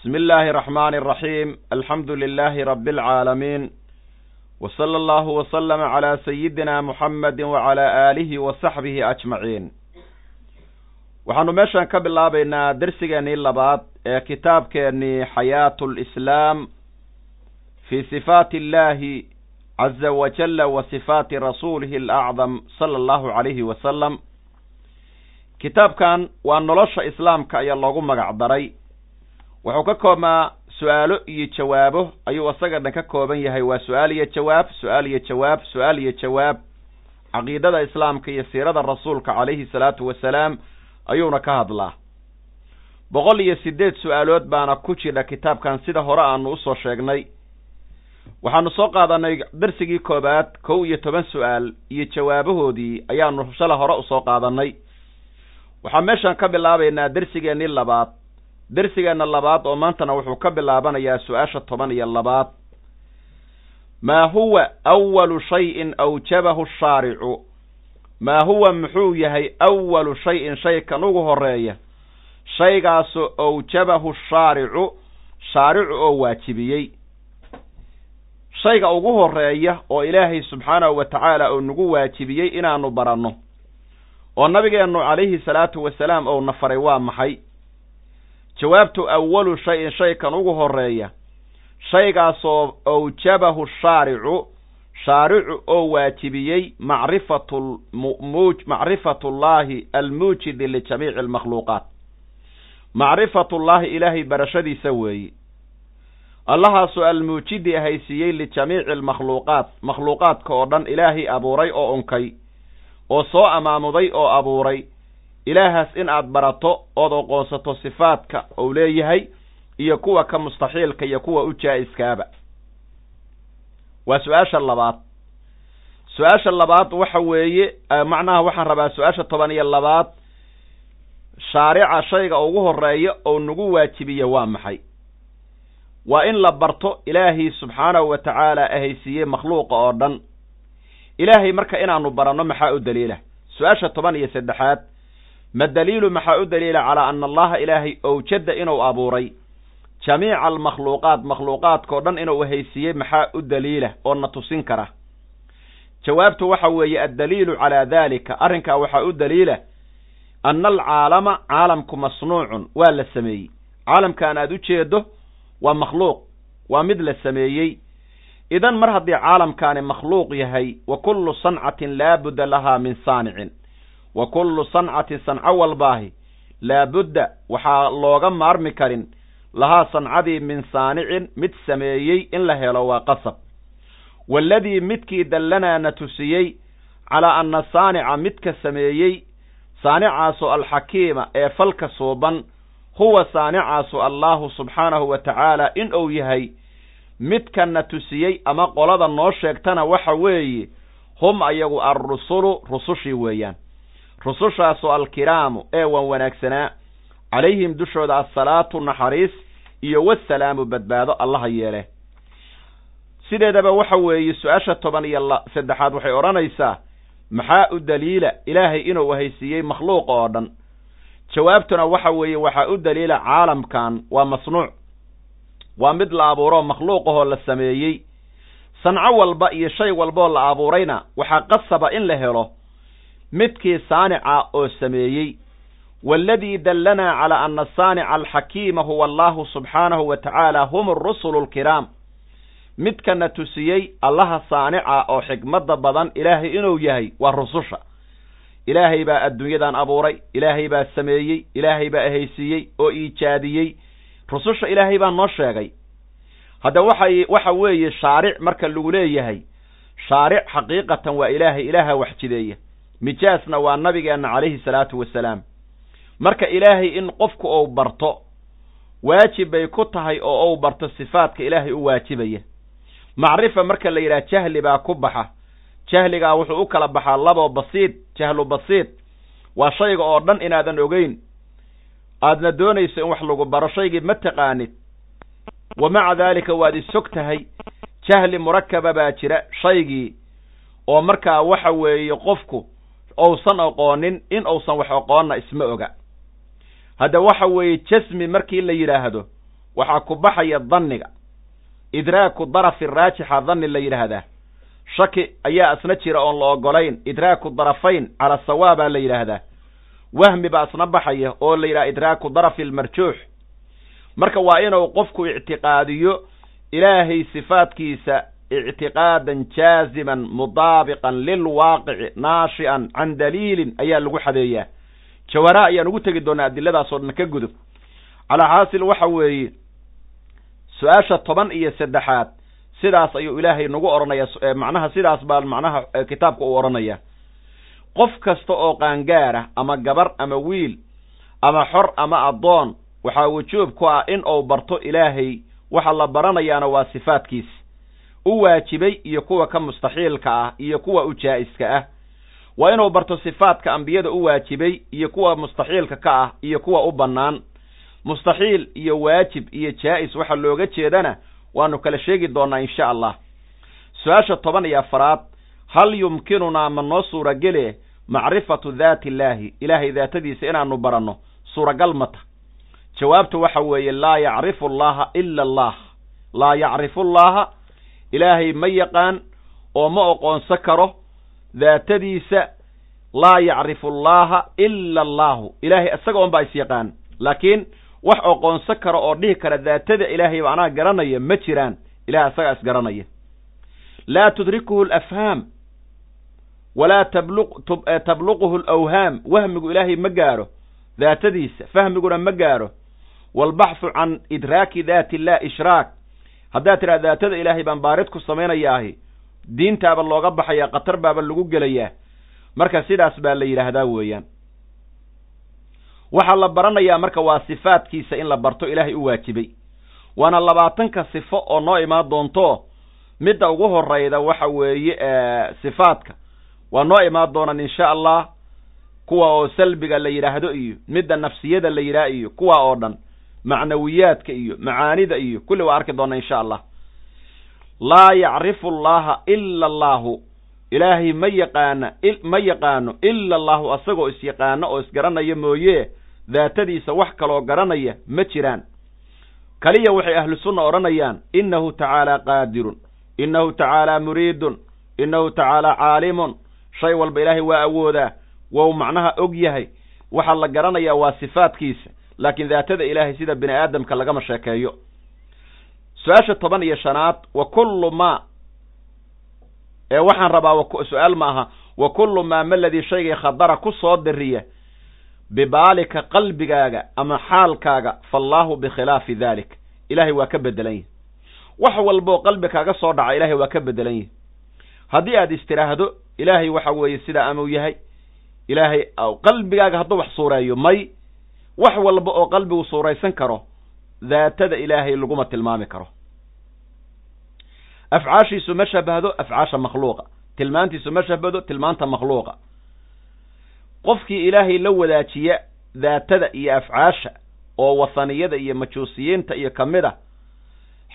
بسم الله الرحمن الرحيم الحمد لله رب العالمين وصلى الله وسلم على سيدنا محمد وعلى آله وصحبه أجمعين waxaanu meeshan ka bilaabaynaa dersigeenii labaad ee kitaabkeennii xayaatu lislaam fi sifaati illahi caza wajalla wa sifaati rasuulihi alacdam sala allahu calayhi wasalam kitaabkan waa nolosha islaamka ayaa loogu magac daray wuxuu ka koobmaa su'aalo iyo jawaabo. Ayuu isaga dhan ka kooban yahay. Waa su'aal iyo jawaab su'aal iyo jawaab su'aal iyo jawaab. Caqiidada islaamka iyo siirada rasuulka calayhi salaatu wasalaam ayuuna ka hadlaa. Boqol iyo siddeed su'aalood baana ku jidha kitaabkan sida hore aanu u soo sheegnay. Waxaanu soo qaadanay darsigii koobaad kow iyo toban su'aal iyo jawaabahoodii ayaanu shala hore u soo qaadanay waxaan meeshan ka bilaabaynaa dersigeennii labaad dersigeenna labaad oo maantana wuxuu ka bilaabanayaa su'aasha toban iyo labaad. Maa huwa awalu shayin awjabahu shaaricu? Maa huwa muxuu yahay awalu shay-in shay kan ugu horreeya shaygaasoo awjabahu shaaricu shaaricu oo waajibiyey. Shayga ugu horreeya oo ilaahay subxaanahu wa tacaala oo nagu waajibiyey inaanu baranno oo nabigeennu calayhi salaatu wasalaam ouna faray waa maxay jawaabtu awalu shay kan ugu horreeya shaygaasoo awjabahu shaaricu shaaricu oo waajibiyey macrifatu macrifatullaahi almuujidi lijamiici almakhluuqaat. Macrifatullaahi ilaahay barashadiisa weeye allahaasoo almuujidi ahaysiiyey lijamiici almakhluuqaat makhluuqaadka oo dhan ilaahay abuuray oo unkay oo soo amaamuday oo abuuray ilaahaas in aad barato ood oqoonsato sifaadka uu leeyahay iyo kuwa ka mustaxiilka iyo kuwa u jaa-iskaaba. Waa su'aasha labaad. Su'aasha labaad waxa weeye macnaha waxaan rabaa su'aasha toban iyo labaad shaarica shayga ugu horreeya oo nagu waajibiya waa maxay? Waa in la barto ilaahay subxaanahu wa tacaala ahaysiiyey makhluuqa oo dhan. Ilaahay marka inaanu baranno maxaa u daliila? Su'aasha toban iyo saddexaad ma daliilu maxaa u daliila calaa ana allaha ilaahay owjada inuu abuuray jamiica almakhluuqaat makhluuqaadkao dhan inuu ahaysiiyey maxaa u daliila oo na tusin kara jawaabtu waxa weeye addaliilu calaa daalika arrinkaa waxaa u daliila anna alcaalama caalamku masnuucun waa la sameeyey caalamkaan aad u jeedo waa makhluuq waa mid la sameeyey idan mar haddii caalamkaani makhluuq yahay wa kullu sancatin laabudda lahaa min saanicin wa kullu sancatin sanco walbaahi. Laabudda waxaa looga maarmi karin. Lahaa sancadii min saanicin mid sameeyey in la helo waa qasab. Waaladii midkii dallanaa na tusiyey calaa anna saanica midka sameeyey saanicaasoo alxakiima ee falka suuban huwa saanicaasu allaahu subxaanahu wa tacaala in uu yahay midkana tusiyey ama qolada noo sheegtana waxa weeye hum ayagu alrusulu rusushii weeyaan rusushaasoo alkiraamu ee wan wanaagsanaa calayhim dushooda assalaatu naxariis iyo wasalaamu badbaado allaha yeele sideedaba waxa weeye su'aasha toban iyo saddexaad waxay odhanaysaa maxaa u daliila ilaahay inuu haysiiyey makhluuqa oo dhan? Jawaabtuna waxa weeye waxaa u daliila caalamkan waa masnuuc. Waa mid la abuuroo makhluuqahoo la sameeyey. Sanco walba iyo shay walbaoo la abuurayna waxaa qasaba in la helo midkii saanica oo sameeyey. Waaladii dallanaa calaa anna saanica alxakiima huwa allahu subxaanahu wa tacaala hum arusulu alkiraam midkana tusiyey allaha saanica oo xikmadda badan ilaahay inuu yahay waa rususha. Ilaahay baa adduunyadan abuuray ilaahay baa sameeyey ilaahay baa ahaysiiyey oo iijaadiyey. Rususha ilaahay baa noo sheegay. Hadda waxay waxa weeye shaaric marka lagu leeyahay shaaric xaqiiqatan waa ilaahay ilaaha wax jideeya mijaasna waa nabigeenna calayhi salaatu wasalaam. Marka ilaahay in qofku uu barto waajib bay ku tahay oo uu barto sifaadka ilaahay u waajibaya macrifa marka la yidhaha jahli baa ku baxa. Jahligaa wuxuu u kala baxaa labo basiid jahlu basiid. Waa shayga oo dhan inaadan ogeyn. Aadna doonayso in wax lagu baro shaygii ma taqaanid. Wa maca daalika waad isog tahay jahli murakaba baa jira shaygii. Oo markaa waxa weeye qofku ousan aqoonin in uusan wax aqoonna isma oga. Hadda waxa weeye jasmi markii la yidhaahdo waxaa ku baxaya danniga. Idraaku darafi raajixa danni la yidhaahdaa shaki ayaa isna jira oon la ogolayn idraaku darafayn cala sawaabaa la yidhaahdaa wahmi baa isna baxaya oo la yidhaha idraaku darafi almarjuux marka waa inuu qofku ictiqaadiyo ilaahay sifaadkiisa ictiqaadan jaaziman mudaabiqan lilwaaqici naashi'an can daliilin ayaa lagu xadeeyaa jawara ayaan ugu tegi doonaa adiladaasoo dhan ka gudub calaa xaasil waxa weeye su'aasha toban iyo saddexaad sidaas ayuu ilaahay nagu odhanaya macnaha sidaas baa macnaha kitaabka uu odhanaya qof kasta oo qaangaara ama gabar ama wiil ama xor ama addoon waxaa wujuub ku ah in uu barto ilaahay waxa la baranayaana waa sifaadkiisa u waajibay iyo kuwa ka mustaxiilka ah iyo kuwa u jaa'iska ah. Waa inuu barto sifaadka ambiyada u waajibay iyo kuwa mustaxiilka ka ah iyo kuwa u bannaan. Mustaxiil iyo waajib iyo jaa'is waxa looga jeedana waanu kala sheegi doonnaa insha allah. Su'aasha toban iyo afaraad hal yumkinunaa ma noo suuragele macrifatu daati illaahi ilaahay daatadiisa inaanu baranno? Suuragal mata jawaabtu waxa weeye laa yacrifu allaha ila allah laa yacrifu allaha ilaahay ma yaqaan oo ma oqoonsan karo daatadiisa laa yacrifu allaha ila allahu ilaahay isaga un baa is yaqaan laakiin wax oqoonsan karo oo dhihi kara daatada ilaahay ba anaa garanaya ma jiraan. Ilahay isagaa is garanaya. Laa tudrikuhu alafhaam walaa tabluquhu alawhaam wahmigu ilaahay ma gaaro daatadiisa fahmiguna ma gaaro. Waalbaxthu can idraaki daati illah ishraak haddaad tidhaha daatada ilaahay baan baarid ku samaynayaahi diintaaba looga baxayaa khatar baaba lagu gelayaa marka sidaas baa la yidhaahdaa weeyaan. Waxaa la baranayaa marka waa sifaadkiisa in la barto ilaahay u waajibay. Waana labaatanka sifo oo noo imaan doonto midda ugu horayda waxa weeye sifaadka waa noo imaan doonaan insha allah kuwa oo salbiga la yidhaahdo iyo midda nafsiyada la yidhaah iyo kuwa oo dhan macnawiyaadka iyo macaanida iyo kulli waa arki doona insha allah. Laa yacrifu allaha ila allahu. Ilaahay ma yaqaana ma yaqaano ila allahu asagoo is yaqaano oo isgaranaya mooye daatadiisa wax kaloo garanaya ma jiraan. Kaliya waxay ahlu sunna odhanayaan innahu tacaala qaadirun innahu tacaala muriidun innahu tacaala caalimun. Shay walba ilaahay waa awoodaa wou macnaha og yahay. Waxaa la garanayaa waa sifaadkiisa laakiin daatada ilaahay sida bini aadamka lagama sheekeeyo. Su'aasha toban iyo shanaad wa kullu maa ee waxaan rabaa su'aal ma aha wa kullu maa maladii shaygay khadara ku soo diriya bibaalika qalbigaaga ama xaalkaaga faallaahu bikhilaafi dalik ilaahay waa ka bedelan yahi wax walboo qalbi kaaga soo dhaca ilaahay waa ka bedelan yahi haddii aad istiraahdo ilaahay waxa weeye sidaa amau yahay. Ilaahay qalbigaaga hadduu wax suureeyo may wax walba oo qalbigu suuraysan karo daatada ilaahay laguma tilmaami karo. Afcaashiisu ma shabahdo afcaasha makhluuqa. Tilmaantiisu ma shabahdo tilmaanta makhluuqa. Qofkii ilaahay la wadaajiya daatada iyo afcaasha oo wasaniyada iyo majuusiyiinta iyo ka mid a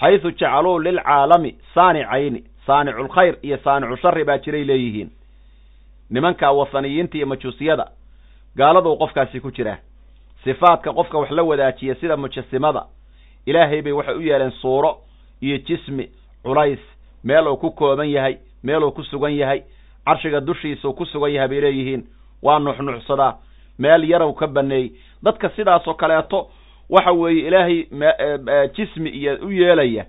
xaysu jacaluu lilcaalami saanicayni saaniculkhayr iyo saanicu shari baa jiray leeyihiin. Nimankaa wasaniyiinta iyo majuusiyada gaaladuu qofkaasi ku jiraa sifaadka qofka wax la wadaajiya sida mujasimada. Ilaahay bay waxay u yeeleen suuro iyo jismi culays meel uu ku kooban yahay meel uu ku sugan yahay carshiga dushiisa uu ku sugan yahay bay leeyihiin waa nuxnuxsadaa meel yarow ka baneey dadka sidaasoo kaleeto waxa weeye ilaahay jismi iyo u yeelaya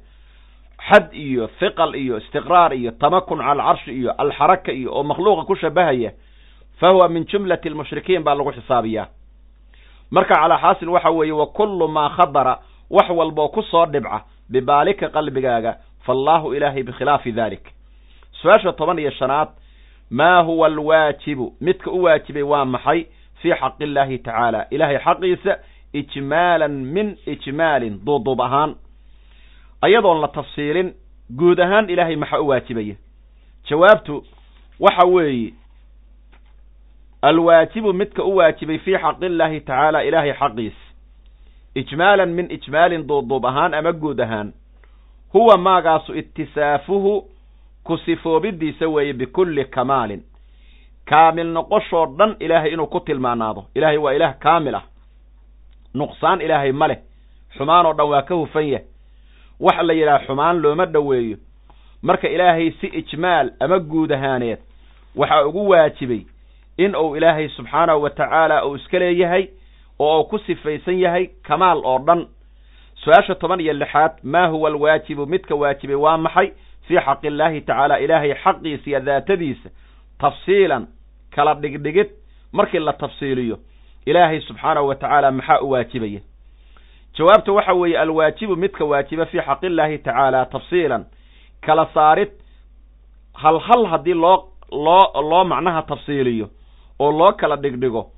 xad iyo hiqal iyo istiqraar iyo tamakun cala alcarshi iyo alxaraka iyo oo makhluuqa ku shabahaya fa huwa min jumlati almushrikiin baa lagu xisaabiyaa marka calaa xaasil waxa weeye wa kullu maa khadara wax walboo ku soo dhibca bibaalika qalbigaaga faallaahu ilaahay bikhilaafi dalik su'aasha toban iyo shanaad maa huwa alwaajibu? Midka u waajibay waa maxay? Fii xaqi illaahi tacaala. Ilaahay xaqiisa ijmaalan min ijmaalin duuduub ahaan. Ayadoon la tafsiilin guud ahaan ilaahay maxaa u waajibaya? Jawaabtu waxa weeye alwaajibu midka u waajibay fii xaqi illaahi tacaala ilaahay xaqiis ijmaalan min ijmaalin duuduub ahaan ama guud ahaan huwa maagaasu itisaafuhu ku sifoobidiisa weeye bikulli kamaalin kaamil noqoshoo dhan ilaahay inuu ku tilmaanaado ilaahay waa ilaah kaamil ah nuqsaan ilaahay ma leh xumaan oo dhan waa ka hufan yahay waxa la yidhaha xumaan looma dhoweeyo marka ilaahay si ijmaal ama guud ahaaneed waxaa ugu waajibay in uu ilaahay subxaanahu wa tacaala uu iska leeyahay oo uu ku sifaysan yahay kamaal oo dhan. Su'aasha toban iyo lixaad maa huwa alwaajibu? Midka waajibay waa maxay? Fii xaqi illaahi tacaala ilaahay xaqiisa iyo daatadiisa tafsiilan kala dhigdhigid markii la tafsiiliyo. Ilaahay subxaanahu wa tacaala maxaa u waajibaya? Jawaabta waxa weeye alwaajibu midka waajiba fii xaqi illaahi tacaala tafsiilan kala saarid. Hal hal haddii loo loo loo macnaha tafsiiliyo oo loo kala dhigdhigo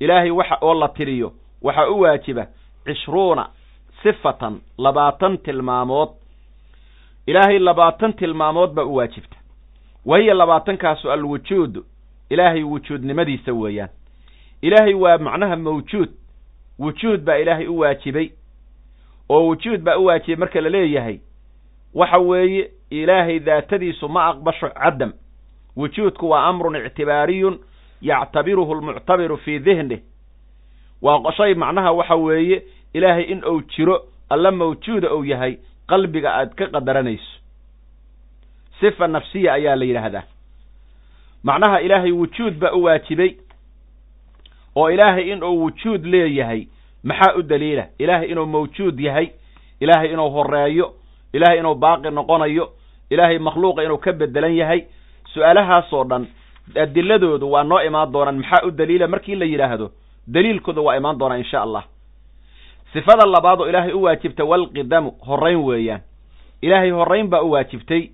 ilaahay waxa oo la tiriyo waxaa u waajiba cishruuna sifatan labaatan tilmaamood. Ilaahay labaatan tilmaamood baa u waajibta. Wahiya labaatankaasu alwujuudu ilaahay wujuudnimadiisa weeyaan. Ilaahay waa macnaha mawjuud wujuud baa ilaahay u waajibay. Oo wujuud baa u waajibay marka la leeyahay waxa weeye ilaahay daatadiisu ma aqbasho cadam wujuudku waa amrun ictibaariyun yactabiruhu almuctabiru fii dihnih waa shay macnaha waxa weeye ilaahay in uu jiro alla mawjuuda uu yahay qalbiga aad ka qadaranayso. Sifa nafsiya ayaa la yidhaahdaa. Macnaha ilaahay wujuud baa u waajibay oo ilaahay in uu wujuud leeyahay maxaa u daliila? Ilaahay inuu mawjuud yahay ilaahay inuu horeeyo ilaahay inuu baaqi noqonayo ilaahay makhluuqa inuu ka bedelan yahay. Su'aalahaasoo dhan adiladoodu waa noo imaan doonaan. Maxaa u daliila markii la yidhaahdo daliilkooda waa imaan doonaa insha allah. Sifada labaad oo ilaahay u waajibta walqidamu horrayn weeyaan. Ilaahay horrayn baa u waajibtay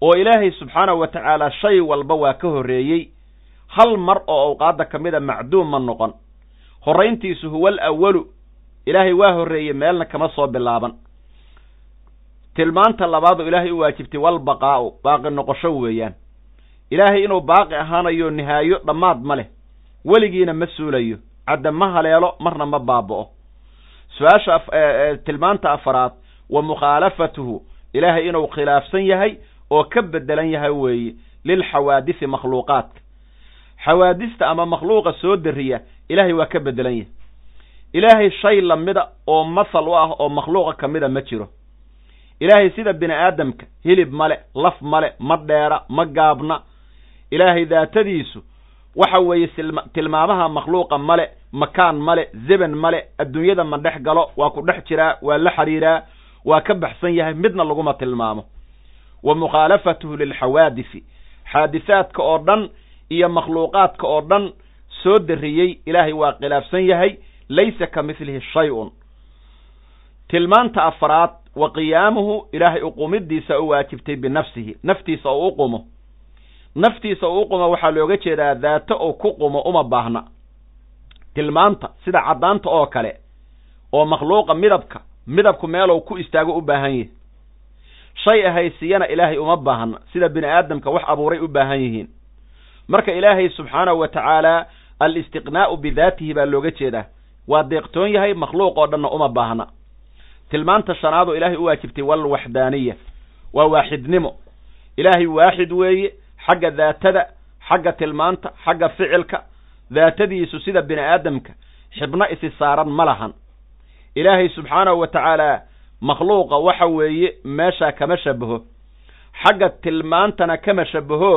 oo ilaahay subxaanahu wa tacaala shay walba waa ka horreeyey. Hal mar oo awqaadda ka mida macduum ma noqon. Horrayntiisu huwa alawalu ilaahay waa horreeyey meelna kama soo bilaaban. Tilmaanta labaad oo ilaahay u waajibtay walbaqaa'u baaqi noqosho weeyaan ilaahay inuu baaqi ahaanayo nihaayo dhammaad ma leh. Weligiina ma suulayo. Cadda ma haleelo marna ma baaba'o. Su'aasha tilmaanta afaraad wa mukhaalafatuhu ilaahay inuu khilaafsan yahay oo ka bedelan yahay weeye lilxawaadisi makhluuqaadka xawaadista ama makhluuqa soo dariya ilaahay waa ka bedelan yahay. Ilaahay shay lamida oo masal u ah oo makhluuqa ka mida ma jiro. Ilaahay sida bini aadamka hilib male laf male ma dheera ma gaabna ilaahay daatadiisu waxa weeye tilmaamaha makhluuqa male makaan male zeban male adduunyada ma dhex galo waa ku dhex jiraa waa la xiriiraa waa ka baxsan yahay midna laguma tilmaamo. Wa mukhaalafatuhu lilxawaadisi xaadisaadka oo dhan iyo makhluuqaadka oo dhan soo dariyey ilaahay waa khilaafsan yahay laysa ka midlihi shay-un. Tilmaanta afraad wa qiyaamuhu ilaahay uqumidiisa u waajibtay binafsihi naftiisa oo u qumo naftiisa uu u qumo waxaa looga jeedaa daato uu ku qumo uma baahna. Tilmaanta sida caddaanta oo kale oo makhluuqa midabka midabku meelou ku istaago u baahan yahi shay ahaysiyana ilaahay uma baahna sida bini aadamka wax abuuray u baahan yihiin. Marka ilaahay subxaanahu wa tacaala alistiqnaa'u bidaatihi baa looga jeedaa. Waa deeqtoon yahay makhluuq oo dhanna uma baahna. Tilmaanta shanaad oo ilaahay u waajibtay walwaxdaaniya. Waa waaxidnimo. Ilaahay waaxid weeye xagga daatada xagga tilmaanta xagga ficilka daatadiisu sida bini aadamka xibno isi saaran ma lahan. Ilaahay subxaanahu wa tacaala makhluuqa waxa weeye meeshaa kama shabaho xagga tilmaantana kama shabaho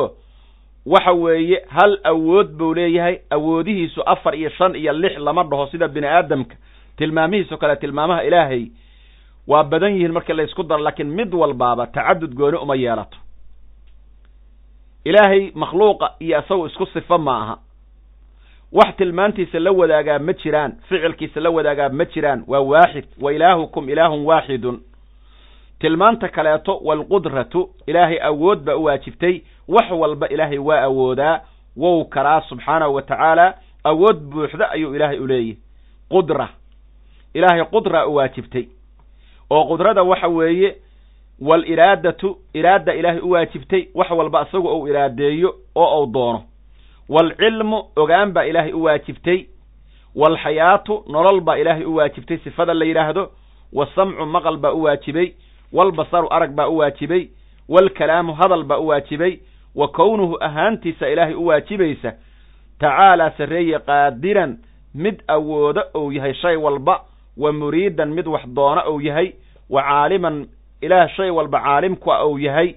waxa weeye hal awood buu leeyahay awoodihiisu afar iyo shan iyo lix lama dhaho sida bini aadamka tilmaamihiisoo kale tilmaamaha ilaahay waa badan yihiin markii la ysku daro laakiin mid walbaaba tacadud gooni uma yeelato ilaahay makhluuqa iyo isagu isku sifo ma aha wax tilmaantiisa la wadaagaa ma jiraan ficilkiisa la wadaagaa ma jiraan waa waaxid wa ilaahukum ilaahun waaxidun. Tilmaanta kaleeto waalqudratu ilaahay awood baa u waajibtay wax walba ilaahay waa awoodaa wou karaa subxaanahu wa tacaala awood buuxda ayuu ilaahay u leeyahy qudra. Ilaahay qudraa u waajibtay. Oo qudrada waxa weeye waaliraadatu iraada ilaahay u waajibtay wax walba isagu ou iraadeeyo oo uu doono. Waalcilmu ogaan baa ilaahay u waajibtay. Waalxayaatu nolol baa ilaahay u waajibtay sifada la yidhaahdo wasamcu maqal baa u waajibay. Walbasaru arag baa u waajibay. Waalkalaamu hadal baa u waajibay. Wa kownuhu ahaantiisa ilaahay u waajibaysa. Tacaalaa sarreeye qaadiran mid awoodo ou yahay shay walba. Wa muriidan mid wax doona ou yahay. Wa caaliman ilaah shay walba caalimku ah ou yahay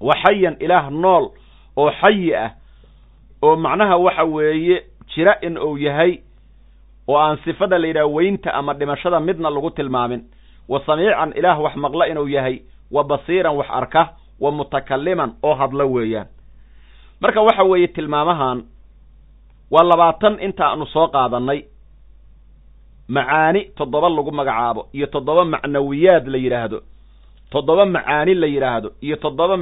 wa xayan ilaah nool oo xayi ah oo macnaha waxa weeye jira in uu yahay oo aan sifada la yidhaha weynta ama dhimashada midna lagu tilmaamin. Wa samiican ilaah wax maqla inuu yahay wa basiiran wax arka wa mutakaliman oo hadla weeyaan. Marka waxa weeye tilmaamahan waa labaatan intaanu soo qaadannay. Macaani toddoba lagu magacaabo iyo toddoba macnawiyaad la yidhaahdo toddoba macaani la yidhaahdo iyo toddoba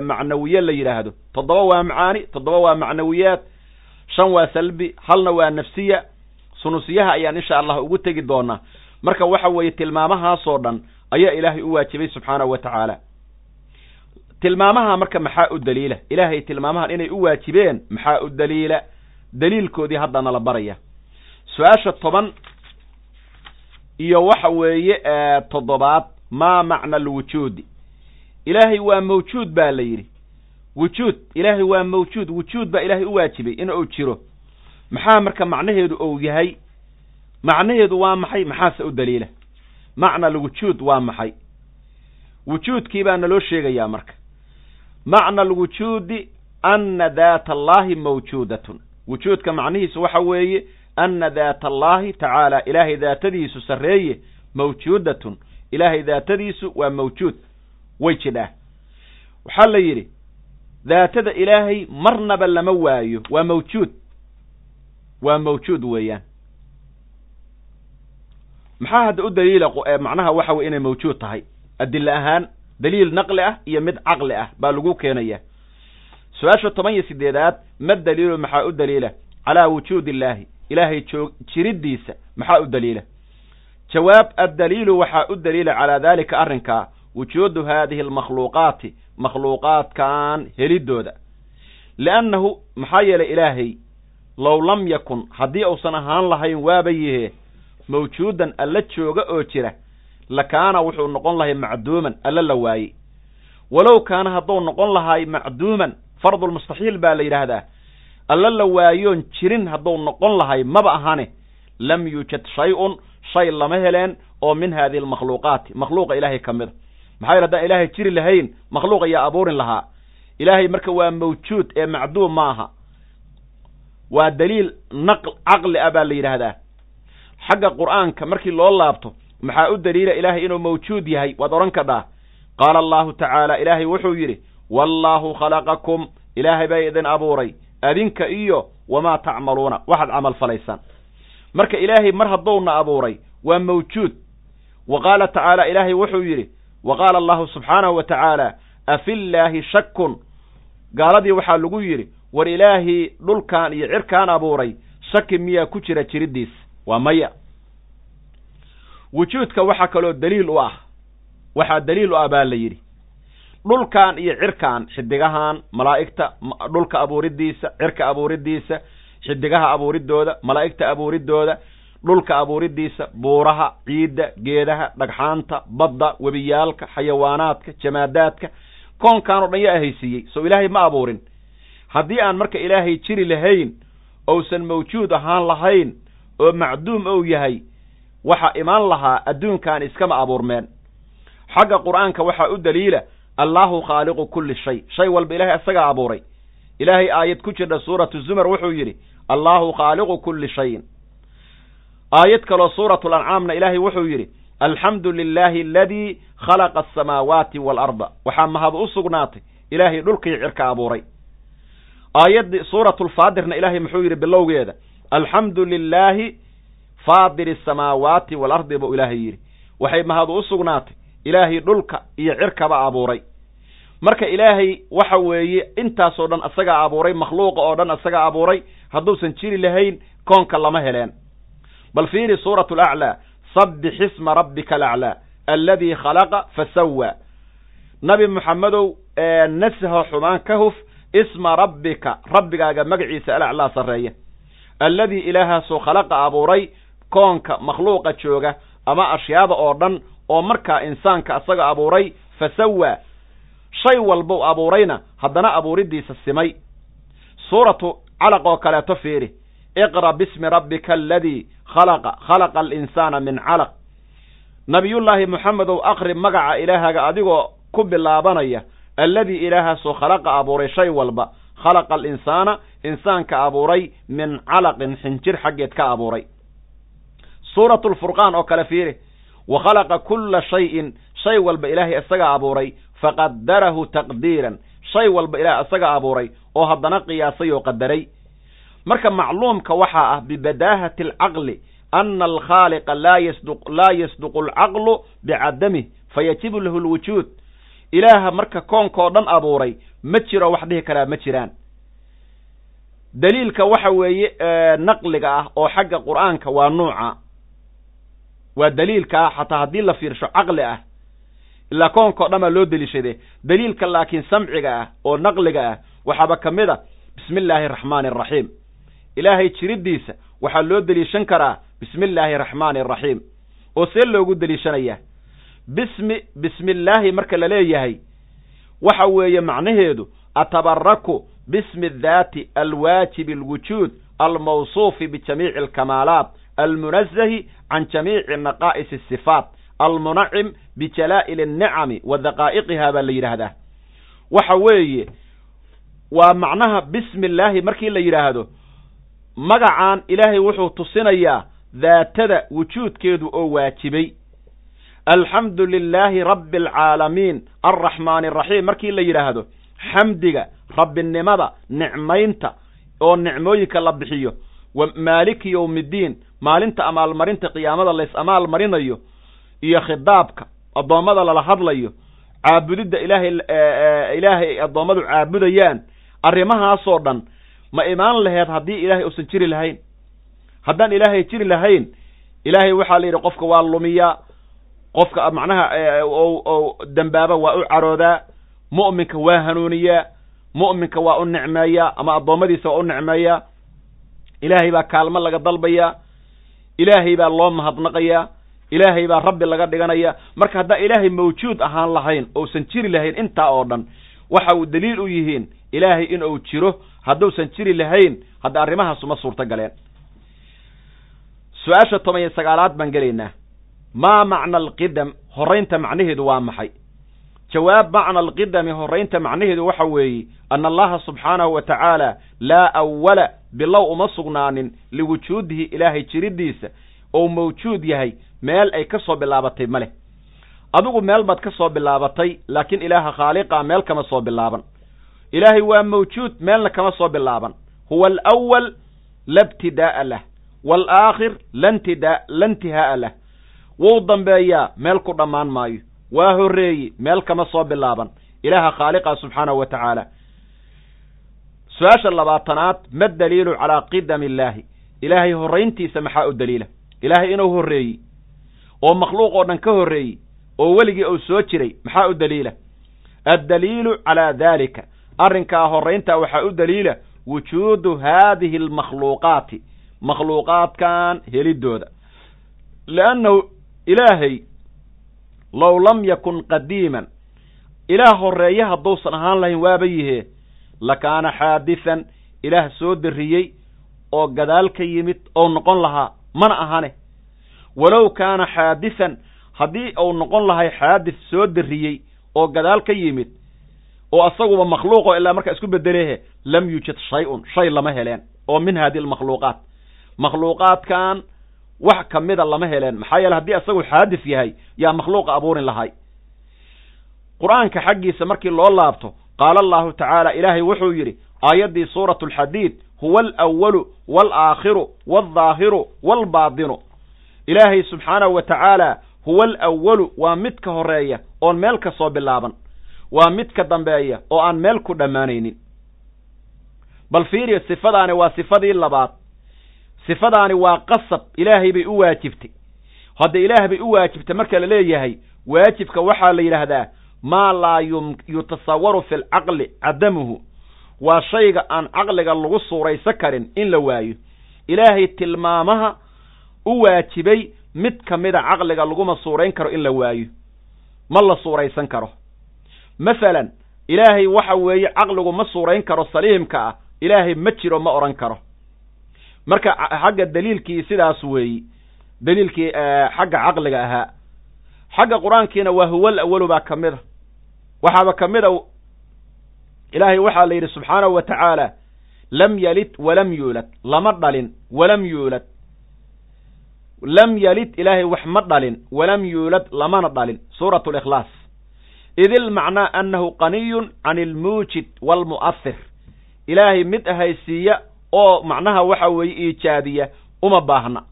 macnawiye la yidhaahdo toddoba waa macaani toddoba waa macnawiyaad. Shan waa salbi halna waa nafsiya. Sunusiyaha ayaan insha allah ugu tegi doonaa. Marka waxa weeye tilmaamahaasoo dhan ayaa ilaahay u waajibay subxaanahu wa tacaala. Tilmaamaha marka maxaa u daliila? Ilaahay tilmaamahan inay u waajibeen maxaa u daliila? Daliilkoodii hadda nala baraya. Su'aasha toban iyo waxa weeye toddobaad maa macna alwujuudi ilaahay waa mawjuud baa la yidhi. Wujuud ilaahay waa mawjuud wujuud baa ilaahay u waajibay in uu jiro. Maxaa marka macnaheedu ou yahay? Macnaheedu waa maxay? Maxaase u daliila. Macna alwujuud waa maxay? Wujuudkii baa naloo sheegayaa marka. Macna alwujuudi anna daata allahi mawjuudatun. Wujuudka macnihiisu waxa weeye anna daata allahi tacaala ilaahay daatadiisu sarreeye mawjuudatun ilaahay daatadiisu waa mawjuud. Way jidhaa. Waxaa la yidhi daatada ilaahay marnaba lama waayo. Waa mawjuud. Waa mawjuud weeyaan. Maxaa hadda u daliila macnaha waxa weye inay mawjuud tahay? Adilla ahaan daliil naqli ah iyo mid caqli ah baa lagu keenaya su'aasha toban iyo sideedaad ma daliilu maxaa u daliila? Calaa wujuudi illaahi. Ilaahay joog jiriddiisa maxaa u daliila jawaab addaliilu waxaa u daliila calaa daalika arrinkaa wujuudu haadihi almakhluuqaati makhluuqaadkan helidooda. Liannahu maxaa yeelay ilaahay low lam yakun haddii uusan ahaan lahayn waaba yihee mawjuudan alla jooga oo jira lakaana wuxuu noqon lahay macduuman alla la waayey walow kaana hadduu noqon lahay macduuman fardulmustaxiil baa la yidhaahdaa alla la waayoon jirin hadduu noqon lahay maba ahane lam yuujad shay-un shay lama heleen oo min haadihi almakhluuqaati. Makhluuqa ilaahay ka mida maxaa yele haddaan ilaahay jiri lahayn makhluuq ayaa abuurin lahaa. Ilaahay marka waa mawjuud ee macduum ma aha. Waa daliil naq caqli ah baa la yidhaahdaa. Xagga qur'aanka markii loo laabto maxaa u daliila ilaahay inuu mawjuud yahay? Waad odhan kadhaa qaala allahu tacaala ilaahay wuxuu yidhi wallaahu khalaqakum. Ilaahay baa idin abuuray. Adinka iyo wamaa tacmaluuna. Waxaad camal falaysaan marka ilaahay mar hadduuna abuuray waa mawjuud. Wa qaala tacaala ilaahay wuxuu yidhi wa qaala allahu subxaanahu wa tacaala afillaahi shakun gaaladii waxaa lagu yidhi war ilaahii dhulkan iyo cirkaan abuuray shaki miyaa ku jira jiriddiis waa maya. Wujuudka waxaa kaloo daliil u ah waxaa daliil u ah baa la yidhi. Dhulkan iyo cirkan xidigahan malaa'igta dhulka abuuriddiisa cirka abuuriddiisa xidigaha abuuridooda malaa'igta abuuridooda dhulka abuuriddiisa buuraha ciidda geedaha dhagxaanta badda webiyaalka xayawaanaadka jamaadaadka koonkan o dhan yaa haysiiyey sow ilaahay ma abuurin. Haddii aan marka ilaahay jiri lahayn ousan mawjuud ahaan lahayn oo macduum ou yahay waxaa imaan lahaa adduunkan iskama abuurmeen. Xagga qur'aanka waxaa u daliila allaahu khaaliqu kulli shay. Shay walba ilahay isagaa abuuray ilaahay aayad ku jirta suuratu zumar wuxuu yidhi allaahu khaaliqu kulli shayin. Aayad kaloo suuratu lancaamna ilaahay wuxuu yidhi alxamdu lilaahi aladii khalaqa asamaawaati waalarda waxaa mahad u sugnaatay ilaahay dhulkii cirka abuuray. Aayaddii suuratulfaadirna ilaahay muxuu yidhi bilowgeeda alxamdu lilaahi faadiri asamaawaati waalardi buu ilaahay yidhi. Waxay mahad u sugnaatay ilaahay dhulka iyo cirkaba abuuray marka ilaahay waxa weeye intaasoo dhan isagaa abuuray makhluuqa oo dhan isagaa abuuray hadduusan jiri lahayn koonka lama heleen. Bal fiiri suuratu alaclaa sabbix isma rabbika alaclaa alladii khalaqa fasawaa nabi moxamedow nasaho xumaan ka huf isma rabbika rabbigaaga magaciisa alaclaa sarreeya. Alladii ilaahaasoo khalaqa abuuray koonka makhluuqa jooga ama ashyaada oo dhan oo markaa insaanka isaga abuuray fasawaa shay walbau abuurayna haddana abuuriddiisa simay. Suuratu calaq oo kaleeto fiiri. Iqra bismi rabbika aladii khalaqa khalaqa alinsaana min calaq. Nabiyullaahi moxamedow aqri magaca ilaahaga adigoo ku bilaabanaya alladii ilaahaasoo khalaqa abuuray shay walba. Khalaqa alinsaana insaanka abuuray min calaqin xinjir xaggeed ka abuuray. Suuratu lfurqaan oo kale fiiri. Wa khalaqa kulla shayin shay walba ilaahay isaga abuuray faqadarahu taqdiiran. Shay walba ilaah isaga abuuray oo haddana qiyaasay oo qadaray. Marka macluumka waxaa ah bibadaahati alcaqli ana alkhaaliqa laa yasdu laa yasduqu alcaqlu bicadamih fayajibu lahu lwujuud ilaaha marka koonkao dhan abuuray ma jiro wax dhihi karaa ma jiraan. Daliilka waxa weeye naqliga ah oo xagga qur'aanka waa nuuca. Waa daliilka ah xataa haddii la fiirsho caqli ah ilaa koonkao dhan baa loo deliishade daliilka laakiin samciga ah oo naqliga ah waxaaba ka mid a bismi illaahi araxmaani araxiim ilaahay jiriddiisa waxaa loo deliishan karaa bismi illaahi araxmaani araxiim oo see loogu deliishanayaa bismi bismi illaahi marka la leeyahay waxa weeye macnaheedu atabaraku bismi daati alwaajibi alwujuud almawsuufi bijamiici alkamaalaat almunazahi can jamiici naqaa'is asifaat almunacim bijalaa'ili annicami wa daqaa'iqiha baa la yidhaahdaa waxa weeye waa macnaha bismi illaahi markii la yidhaahdo magacan ilaahay wuxuu tusinayaa daatada wujuudkeedu oo waajibay alxamdu lilaahi rabbi alcaalamiin alraxmaani araxiim markii la yidhaahdo xamdiga rabbinimada nicmaynta oo nicmooyinka la bixiyo wa maaliki yowmiddiin maalinta amaalmarinta qiyaamada lays amaal marinayo iyo khidaabka addoommada lala hadlayo caabudidda ilaahay ilaahay addoommadu caabudayaan arrimahaasoo dhan ma imaan laheed haddii ilaahay uusan jiri lahayn. Haddaan ilaahay jiri lahayn ilaahay waxaa la yidhi qofka waa lumiyaa qofka macnaha o dembaaba waa u caroodaa mu'minka waa hanuuniyaa mu'minka waa u nicmeeyaa ama addoommadiisa waa u nicmeeyaa ilaahay baa kaalmo laga dalbayaa ilaahay baa loo mahadnaqayaa ilaahay baa rabbi laga dhiganaya. Marka haddaan ilaahay mawjuud ahaan lahayn ousan jiri lahayn intaa oo dhan waxa uu daliil u yihiin ilaahay inuu jiro hadduusan jiri lahayn hadda arrimahaas uma suurto galeen. Su'aasha toban iyo sagaalaad baan gelaynaa. Maa macna alqidam? Horraynta macnaheedu waa maxay? Jawaab macna alqidami horraynta macnaheedu waxa weeye ana allaha subxaanahu wa tacaala laa awala bilow uma sugnaanin liwujuudihi ilaahay jiriddiisa ou mawjuud yahay meel ay ka soo bilaabatay ma leh. Adigu meel baad ka soo bilaabatay laakiin ilaaha khaaliqa meel kama soo bilaaban. Ilaahay waa mawjuud meelna kama soo bilaaban. Huwa alawal la ibtidaa'a lah. Waalaakhir lantida la intihaa'a lah. Wuu dambeeyaa meel ku dhammaan maayo. Waa horreeye meel kama soo bilaaban. Ilaaha khaaliqa subxaanahu wa tacaala. Su'aasha labaatanaad ma daliilu calaa qidami illaahi. Ilaahay horrayntiisa maxaa u daliila? Ilaahay inuu horreeyey oo makhluuq oo dhan ka horreeyey oo weligii uu soo jiray maxaa u daliila? Addaliilu calaa daalika. Arrinkaa horrayntaa waxaa u daliila wujuudu haadihi almakhluuqaati makhluuqaadkan heliddooda liannahu ilaahay low lam yakun qadiiman ilaah horreeye hadduusan ahaan lahayn waaba yihee lakaana xaadisan ilaah soo darriyey oo gadaal ka yimid oo noqon lahaa mana ahane walow kaana xaadisan haddii uu noqon lahay xaadis soo darriyey oo gadaal ka yimid oo asaguba makhluuqo ilaa markaa isku bedelehe lam yuujad shay-un shay lama heleen oo min haadi almakhluuqaat. Makhluuqaadkan wax ka mida lama heleen maxaa yeele haddii asagu xaadis yahay yaa makhluuqa abuurin lahay. Qur'aanka xaggiisa markii loo laabto qaala allahu tacaala ilaahay wuxuu yidhi aayaddii suuratu alxadiid huwa alwalu waalaakhiru waldaahiru waalbaadinu ilaahay subxaanahu wa tacaala huwa alwalu waa mid ka horreeya oon meel ka soo bilaaban. Waa mid ka dambeeya oo aan meel ku dhammaanaynin. Bal fiiriyo sifadaani waa sifadii labaad. Sifadaani waa qasab ilaahay bay u waajibtay. Hadda ilaah bay u waajibtay marka la leeyahay waajibka waxaa la yidhaahdaa maa laa yutasawaru fi lcaqli cadamuhu. Waa shayga aan caqliga lagu suuraysan karin in la waayo. Ilaahay tilmaamaha u waajibay mid ka mida caqliga laguma suurayn karo in la waayo. Ma la suuraysan karo. Masalan ilaahay waxa weeye caqligu ma suurayn karo saliimka ah ilaahay ma jiro ma odhan karo. Marka xagga daliilkii sidaas weeyi daliilkii xagga caqliga ahaa xagga qur'aankiina waa huwal awalu baa ka mid a. Waxaaba ka mid a ilaahay waxaa la yidhi subxaanahu wa tacaala lam yalid walam yuulad. Lama dhalin walam yuulad lam yalid ilaahay wax ma dhalin walam yuulad lamana dhalin. Suurat likhlaas id ilmacnaa annahu qaniyun can ilmuujid waalmu'ahir ilaahay mid ahaysiiya oo macnaha waxa weeye iijaadiya uma baahna.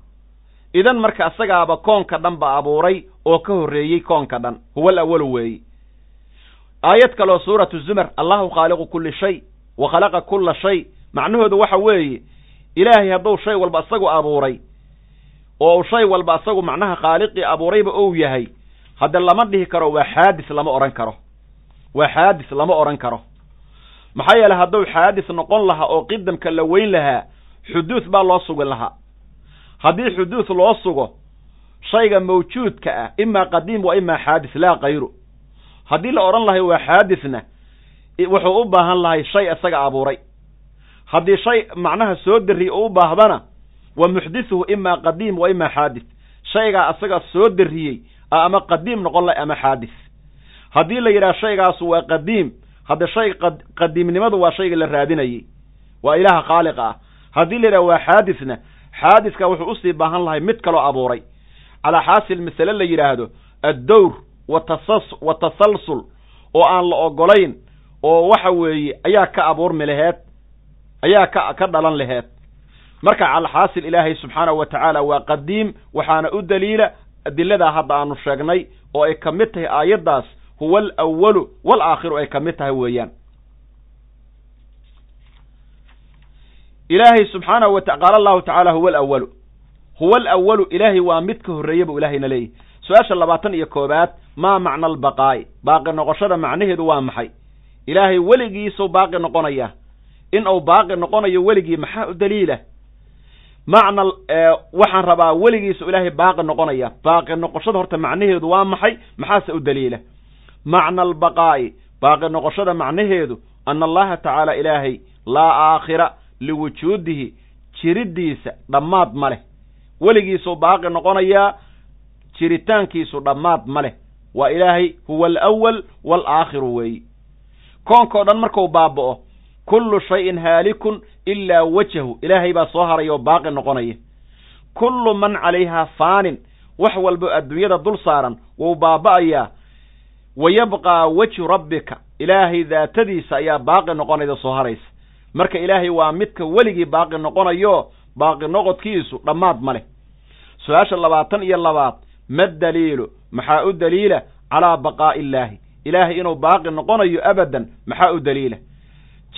Idan marka asagaaba koonka dhan ba abuuray oo ka horreeyey koonka dhan huwa alawalu weeye aayad kaloo suuratu zumar allahu khaaliqu kulli shay wa khalaqa kulla shay macnahoodu waxa weeye ilaahay hadduu shay walba isagu abuuray oo shay walba isagu macnaha khaaliqii abuurayba ou yahay hadde lama dhihi karo waa xaadis lama odhan karo. Waa xaadis lama odhan karo. Maxaa yeele hadduu xaadis noqon lahaa oo qidamka la weyn lahaa xuduud baa loo sugi lahaa. Haddii xuduud loo sugo shayga mawjuudka ah imaa qadiim wa imaa xaadis laa kayru haddii la odhan lahay waa xaadisna wuxuu u baahan lahay shay isaga abuuray. Haddii shay macnaha soo dariye u u baahdana wa muxdithuhu imaa qadiim wa imaa xaadis shaygaa isaga soo dariyey ama qadiim noqon lahay ama xaadis haddii la yidhaha shaygaasu waa qadiim hadda shay qadiimnimadu waa shayga la raadinayey. Waa ilaaha khaaliqa ah. Haddii la yidhaha waa xaadisna xaadiska wuxuu u sii baahan lahay mid kaloo abuuray. Calaa xaasil masale la yidhaahdo addowr wa tasalsul oo aan la ogolayn oo waxa weeye ayaa ka abuurmi laheed ayaa ka ka dhalan laheed marka calxaasil ilaahay subxaanahu wa tacaala waa qadiim waxaana u daliila adiladaa hadda aanu sheegnay oo ay ka mid tahay aayaddaas huwa alawalu walaakhiru ay ka mid tahay weeyaan. Ilaahay subxaanahu wa qaala allahu tacaala huwa alawalu huwa alawalu ilaahay waa mid ka horreeya buu ilaahayna leeyahy su'aasha labaatan iyo koobaad maa macna albaqaa'i baaqi noqoshada macnaheedu waa maxay? Ilaahay weligiisuu baaqi noqonaya in uu baaqi noqonayo weligii maxaa u daliila macna waxaan rabaa weligiisu ilaahay baaqi noqonaya. Baaqi noqoshada horta macnaheedu waa maxay? Maxaase u daliila. Macna albaqaa'i baaqi noqoshada macnaheedu ana allaha tacaala ilaahay laa aakhira liwujuudihi jiriddiisa dhammaad ma leh. Weligiisuu baaqi noqonayaa jiritaankiisu dhammaad ma leh. Waa ilaahay huwa alawal waalaakhiru weeyi koonkao dhan marku baaba'o kullu shayin haalikun ilaa wajahu ilaahay baa soo haray oo baaqi noqonaya. Kullu man calayhaa faanin. Wax walbo adduunyada dul saaran wuu baaba'ayaa. Wa yabqaa wejhu rabbika. Ilaahay daatadiisa ayaa baaqi noqonayda soo haraysa. Marka ilaahay waa midka weligii baaqi noqonayo baaqi noqodkiisu dhammaad ma leh. Su'aasha labaatan iyo labaad ma daliilu? Maxaa u daliila? Calaa baqaa'i illaahi. Ilaahay inuu baaqi noqonayo abadan maxaa u daliila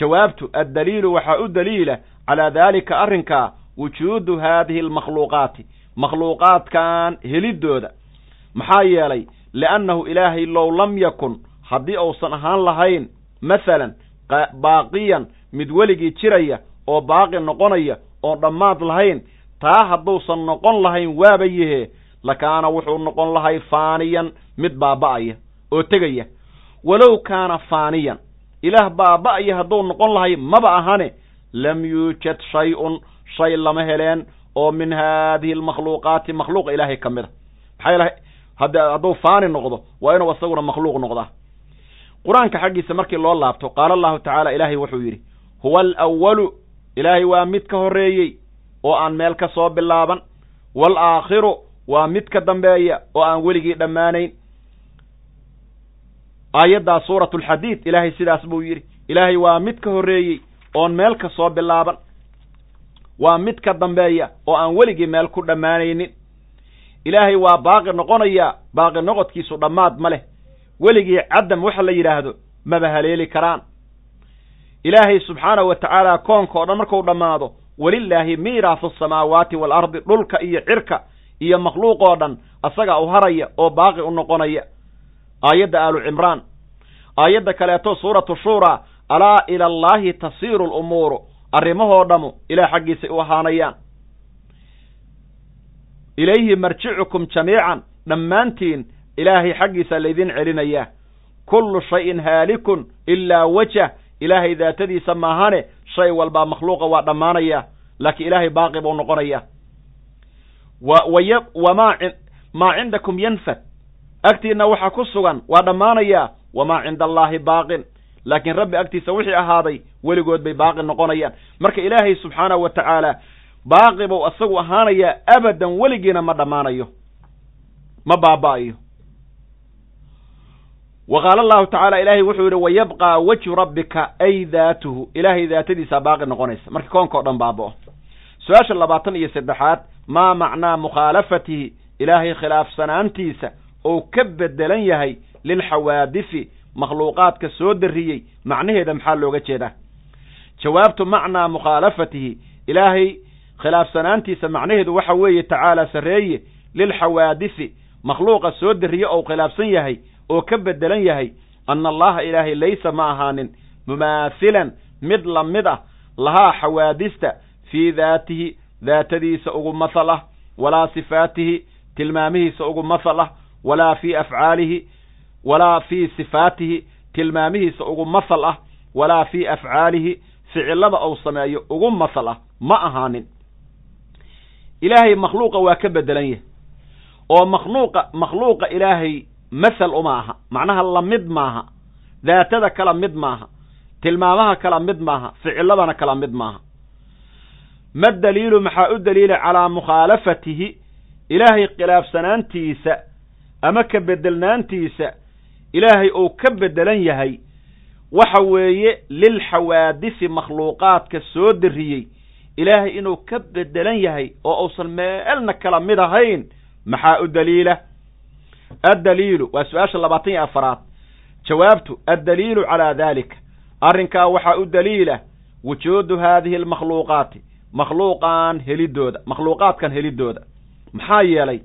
jawaabtu addaliilu waxaa u daliila calaa daalika arrinkaa wujuudu haadihi almakhluuqaati makhluuqaadkan heliddooda maxaa yeelay li'annahu ilaahay low lam yakun haddii uusan ahaan lahayn masalan baaqiyan mid weligii jiraya oo baaqi noqonaya oon dhammaad lahayn taa hadduusan noqon lahayn waaba yahee lakaana wuxuu noqon lahay faaniyan mid baaba'aya oo tegaya. Walow kaana faaniyan ilaah baaba'aya hadduu noqon lahay maba ahane lam yuujad shay-un shay lama heleen oo min haadihi almakhluuqaati makhluuqa ilaahay ka mid a maxaa yalahay hadd hadduu faani noqdo waa inuu isaguna makhluuq noqdaa. Qur'aanka xaggiisa markii loo laabto qaala allahu tacaala ilaahay wuxuu yidhi huwa alawalu ilaahay waa mid ka horreeyey oo aan meel ka soo bilaaban. Waalaakhiru waa mid ka dambeeya oo aan weligii dhammaanayn aayaddaa suuratu alxadiid ilaahay sidaas buu yidhi ilaahay waa mid ka horreeyey oon meel ka soo bilaaban waa mid ka dambeeya oo aan weligii meel ku dhammaanaynin. Ilaahay waa baaqi noqonayaa baaqi noqodkiisu dhammaad ma leh. Weligii caddam waxa la yidhaahdo maba haleeli karaan. Ilaahay subxaanahu wa tacaala koonka o dhan marku dhammaado welilaahi miiraasu asamaawaati waalardi dhulka iyo cirka iyo makhluuq oo dhan asaga u haraya oo baaqi u noqonaya aayadda aalu cimraan. Aayadda kaleeto suuratu shuuraa alaa ila allaahi tasiiru lumuuru arrimahoo dhammu ilaah xaggiisay u ahaanayaan. Ilayhi marjicukum jamiican. Dhammaantiin ilaahay xaggiisa laydin celinayaa. Kullu shayin haalikun ilaa wajah. Ilaahay daatadiisa maahane shay walbaa makhluuqa waa dhammaanaya laakiin ilaahay baaqi buu noqonaya waway wamaa maa cindakum yanfad agtiinna waxaa ku sugan waa dhammaanayaa wamaa cinda allaahi baaqin. Laakiin rabbi agtiisa wixii ahaaday weligood bay baaqi noqonayaan. Marka ilaahay subxaanahu wa tacaala baaqi buu isagu ahaanayaa abadan weligiina ma dhammaanayo ma baaba'ayo. Wa qaala allahu tacaala ilaahay wuxuu yidhi wayabqaa wejhu rabbika ay daatuhu ilaahay daatadiisaa baaqi noqonaysa. Marka koonka o dhan baaba'o. Su'aasha labaatan iyo saddexaad maa macnaa mukhaalafatihi? Ilaahay khilaafsanaantiisa ou ka bedelan yahay lilxawaadifi makhluuqaadka soo darriyey macnaheeda maxaa looga jeedaa? Jawaabtu macnaa mukhaalafatihi ilaahay khilaafsanaantiisa macnaheedu waxa weeye tacaala sarreeye lilxawaadifi makhluuqa soo darriye ou khilaafsan yahay oo ka bedelan yahay anna allaha ilaahay laysa ma ahaanin mumaathilan mid la mid ah lahaa xawaadista fii daatihi daatadiisa ugu mathal ah walaa sifaatihi tilmaamihiisa ugu mathal ah walaa fii afcaalihi walaa fii sifaatihi tilmaamihiisa ugu mathal ah walaa fii afcaalihi ficilada ou sameeyo ugu mathal ah ma ahaanin. Ilaahay makhluuqa waa ka bedelan yahay. Oo makhluuqa makhluuqa ilaahay mathal uma aha. Macnaha la mid maaha daatada kala mid maaha tilmaamaha kala mid maaha ficiladana kala mid maaha. Ma daliilu maxaa u daliila calaa mukhaalafatihi? Ilaahay khilaafsanaantiisa ama ka bedelnaantiisa ilaahay uu ka bedelan yahay waxa weeye lilxawaadisi makhluuqaadka soo darriyey. Ilaahay inuu ka bedelan yahay oo uusan meelna kala mid ahayn maxaa u daliila? Addaliilu waa su'aasha labaatan iyo afaraad. Jawaabtu addaliilu calaa daalika. Arrinkaa waxaa u daliila wujuudu haadihi almakhluuqaati makhluuqan helidooda makhluuqaadkan helidooda. Maxaa yeelay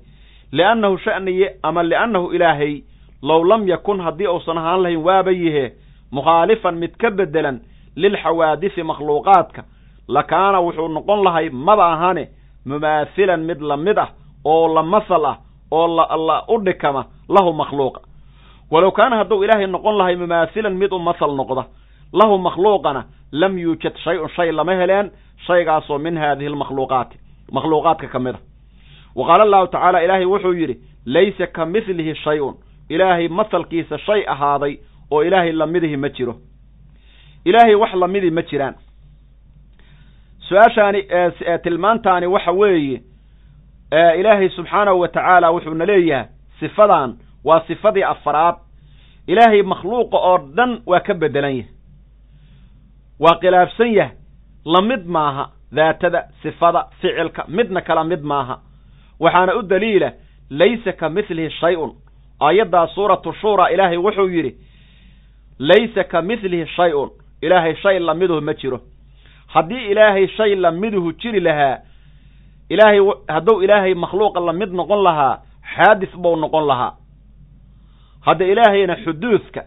liannahu sha'niye ama liannahu ilaahay low lam yakun haddii uusan ahaan lahayn waaba yihe mukhaalifan mid ka bedelan lilxawaadisi makhluuqaadka lakaana wuxuu noqon lahay maba ahane mumaathilan mid la mid ah oo la masal ah oo la u dhikama lahu makhluuqa walow kaana hadduu ilaahay noqon lahay mumaathilan mid u masal noqda lahu makhluuqana lam yuujad shay-un shay lama heleen shaygaasoo min haadihi almakhluuqaati makhluuqaadka ka mid a wa qaala allahu tacaala ilaahay wuxuu yidhi laysa ka midlihi shay-un. Ilaahay masalkiisa shay ahaaday oo ilaahay lamidihi ma jiro. Ilaahay wax lamidii ma jiraan. Su'aashaani tilmaantaani waxa weeye ilaahay subxaanahu wa tacaala wuxuuna leeyahay sifadan waa sifadii afaraad ilaahay makhluuqa oo dhan waa ka bedelan yahay. Waa khilaafsan yahay. Lamid maaha daatada sifada ficilka midna kala mid maaha waxaana u daliila laysa ka midlihi shay-un. Aayaddaa suuratu shuura ilaahay wuxuu yidhi laysa ka midlihi shay-un. Ilaahay shay lamiduhu ma jiro. Haddii ilaahay shay lamiduhu jiri lahaa ilaahay hadduu ilaahay makhluuqa la mid noqon lahaa xaadis buu noqon lahaa. Hadda ilaahayna xuduudka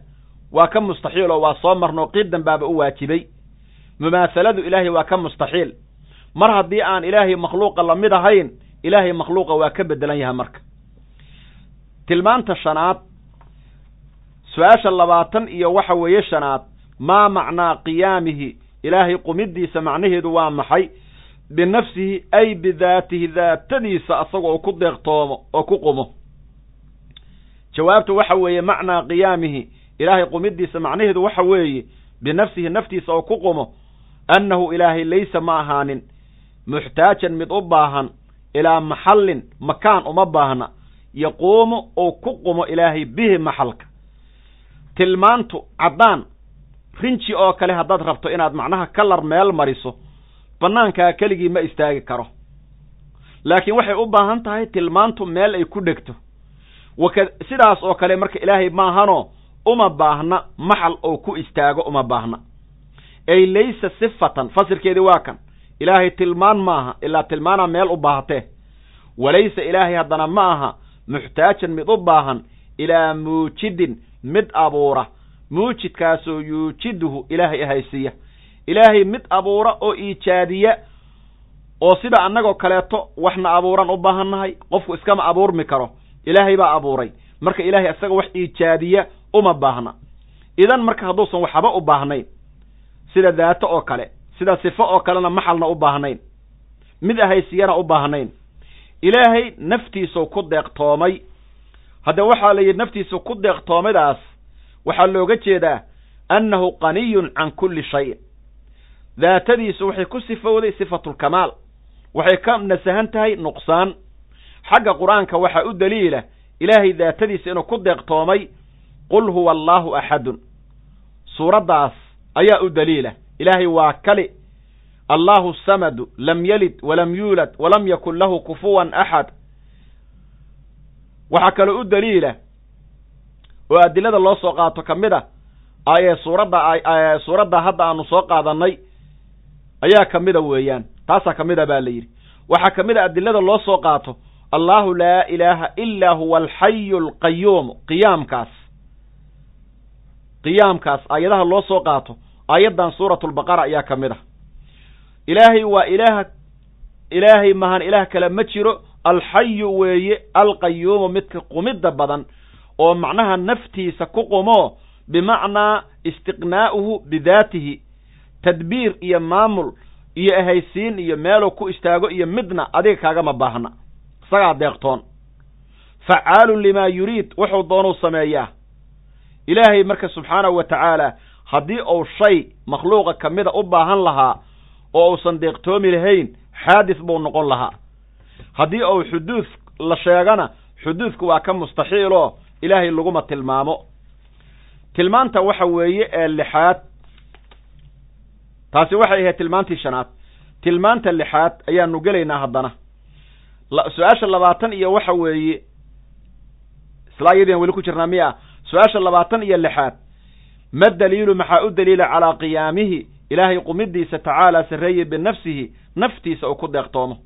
waa ka mustaxiil oo waa soo marnoo qiidan baaba u waajibay. Mumaahaladu ilaahay waa ka mustaxiil. Mar haddii aan ilaahay makhluuqa la mid ahayn ilaahay makhluuqa waa ka bedelan yahay marka. Tilmaanta shanaad su'aasha labaatan iyo waxa weeye shanaad maa macnaa qiyaamihi? Ilaahay qumidiisa macnaheedu waa maxay? Binafsihi ay bidaatihi daatadiisa asagoo ku deeqtoomo oo ku qumo. Jawaabtu waxa weeye macnaa qiyaamihi. Ilaahay qumidiisa macnaheedu waxa weeye binafsihi naftiisa oo ku qumo annahu ilaahay laysa ma ahaanin muxtaajan mid u baahan ilaa maxallin makaan uma baahna yaquumu ou ku qumo ilaahay bihi maxalka tilmaantu caddaan rinji oo kale haddaad rabto inaad macnaha kalar meel mariso bannaankaa keligii ma istaagi karo laakiin waxay u baahan tahay tilmaantu meel ay ku dhegto waka sidaas oo kale marka ilaahay maahanoo uma baahna maxal oo ku istaago uma baahna ay laysa sifatan fasirkeedii waa kan ilaahay tilmaan maaha ilaa tilmaanaa meel u baahatee walaysa ilaahay haddana ma aha muxtaajan mid u baahan ilaa muujidin mid abuura. Muujidkaasoo yuujiduhu ilaahay ahaysiiya ilaahay mid abuura oo iijaadiya oo sida annagoo kaleeto waxna abuuran u baahannahay qofku iskama abuurmi karo. Ilaahay baa abuuray. Marka ilaahay isaga wax iijaadiya uma baahna. Idan marka hadduusan waxba u baahnayn sida daato oo kale sida sifo oo kalena maxalna u baahnayn. Mid ahaysiyana u baahnayn. Ilaahay naftiisuu ku deeqtoomay hadda waxaa la yidhi naftiisu ku deeqtoomidaas waxaa looga jeedaa annahu qaniyun can kulli shayin daatadiisu waxay ku sifowday sifatulkamaal waxay ka nasahan tahay nuqsaan. Xagga qur'aanka waxaa u daliila ilaahay daatadiisa inuu ku deeqtoomay qul huwa allaahu axadun. Suuraddaas ayaa u daliila ilaahay waa kali allahu samadu lam yalid walam yuulad walam yakun lahu kufuwan axad waxaa kaloo u daliila oo adilada loo soo qaato ka mid a ayee suuradda suuradda hadda aanu soo qaadannay ayaa ka mida weeyaan taasaa ka mida baa la yidhi waxaa ka mid a adilada loo soo qaato allahu laa ilaaha ilaa huwa alxayu alqayuum qiyaamkaas qiyaamkaas aayadaha loo soo qaato aayaddan suuratulbaqara ayaa ka mid ah. Ilaahay waa ilaah ilaahay mahan ilaah kale ma jiro. Alxayu weeye alqayuumu midka qumidda badan oo macnaha naftiisa ku qumo bimacnaa istiqnaa'uhu bidaatihi. Tadbiir iyo maamul iyo ahaysiin iyo meeluu ku istaago iyo midna adiga kaagama baahna. Isagaa deeqtoon. Facaalun limaa yuriid wuxuu doonuu sameeyaa. Ilaahay marka subxaanahu wa tacaala haddii uu shay makhluuqa ka mida u baahan lahaa oo uusan deeqtoomi lahayn xaadis buu noqon lahaa. Haddii uu xuduud la sheegana xuduudku waa ka mustaxiiloo ilaahay laguma tilmaamo. Tilmaanta waxa weeye ee lixaad. Taasi waxay ahayd tilmaantii shanaad. Tilmaanta lixaad ayaanu gelaynaa haddana. Su'aasha labaatan iyo waxa weeye isla iyadian weli ku jirnaa miya su'aasha labaatan iyo lixaad ma daliilu maxaa u daliila calaa qiyaamihi ilaahay qumidiisa tacaala sarreeye binafsihi naftiisa uu ku deeqtoomo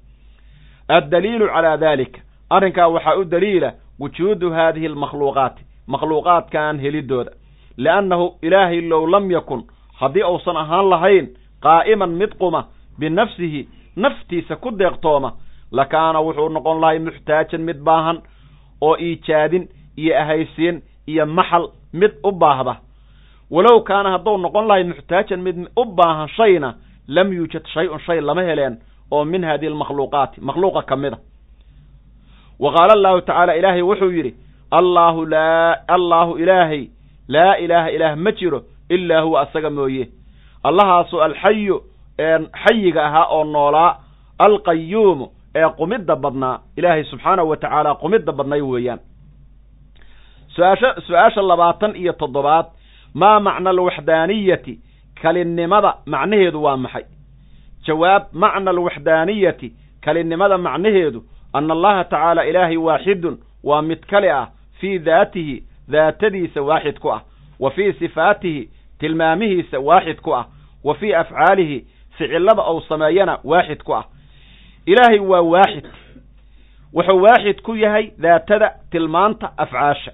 addaliilu calaa daalika arrinkaa waxaa u daliila wujuudu haadihi almakhluuqaati makhluuqaadkan helidooda liannahu ilaahay low lam yakun haddii uusan ahaan lahayn qaa'iman mid quma binafsihi naftiisa ku deeqtooma lakaana wuxuu noqon lahay muxtaajan mid baahan oo iijaadin iyo ahaysiin iyo maxal mid u baahda walow kaana hadduu noqon lahay muxtaajan mid u baahan shayna lam yuujad shay-un shay lama heleen oo min hadihi almakhluuqaati makhluuqa ka mid a wa qaala allahu tacaala ilaahay wuxuu yidhi allaahu laa allaahu ilaahay laa ilaaha ilaah ma jiro ilaa huwa asaga mooye. Allahaasu alxayu ee xayiga ahaa oo noolaa alqayuumu ee qumidda badnaa ilaahay subxaanahu wa tacaala qumidda badnay weeyaan. Su'aasha su'aasha labaatan iyo toddobaad maa macna alwaxdaaniyati? Kalinnimada macnaheedu waa maxay? Jawaab macna alwaxdaaniyati kalinnimada macnaheedu ana allaha tacaala ilaahay waaxidun waa mid kale ah fii daatihi daatadiisa waaxid ku ah wa fii sifaatihi tilmaamihiisa waaxid ku ah wa fii afcaalihi ficillada ou sameeyana waaxid ku ah. Ilaahay waa waaxid. Wuxuu waaxid ku yahay daatada tilmaanta afcaasha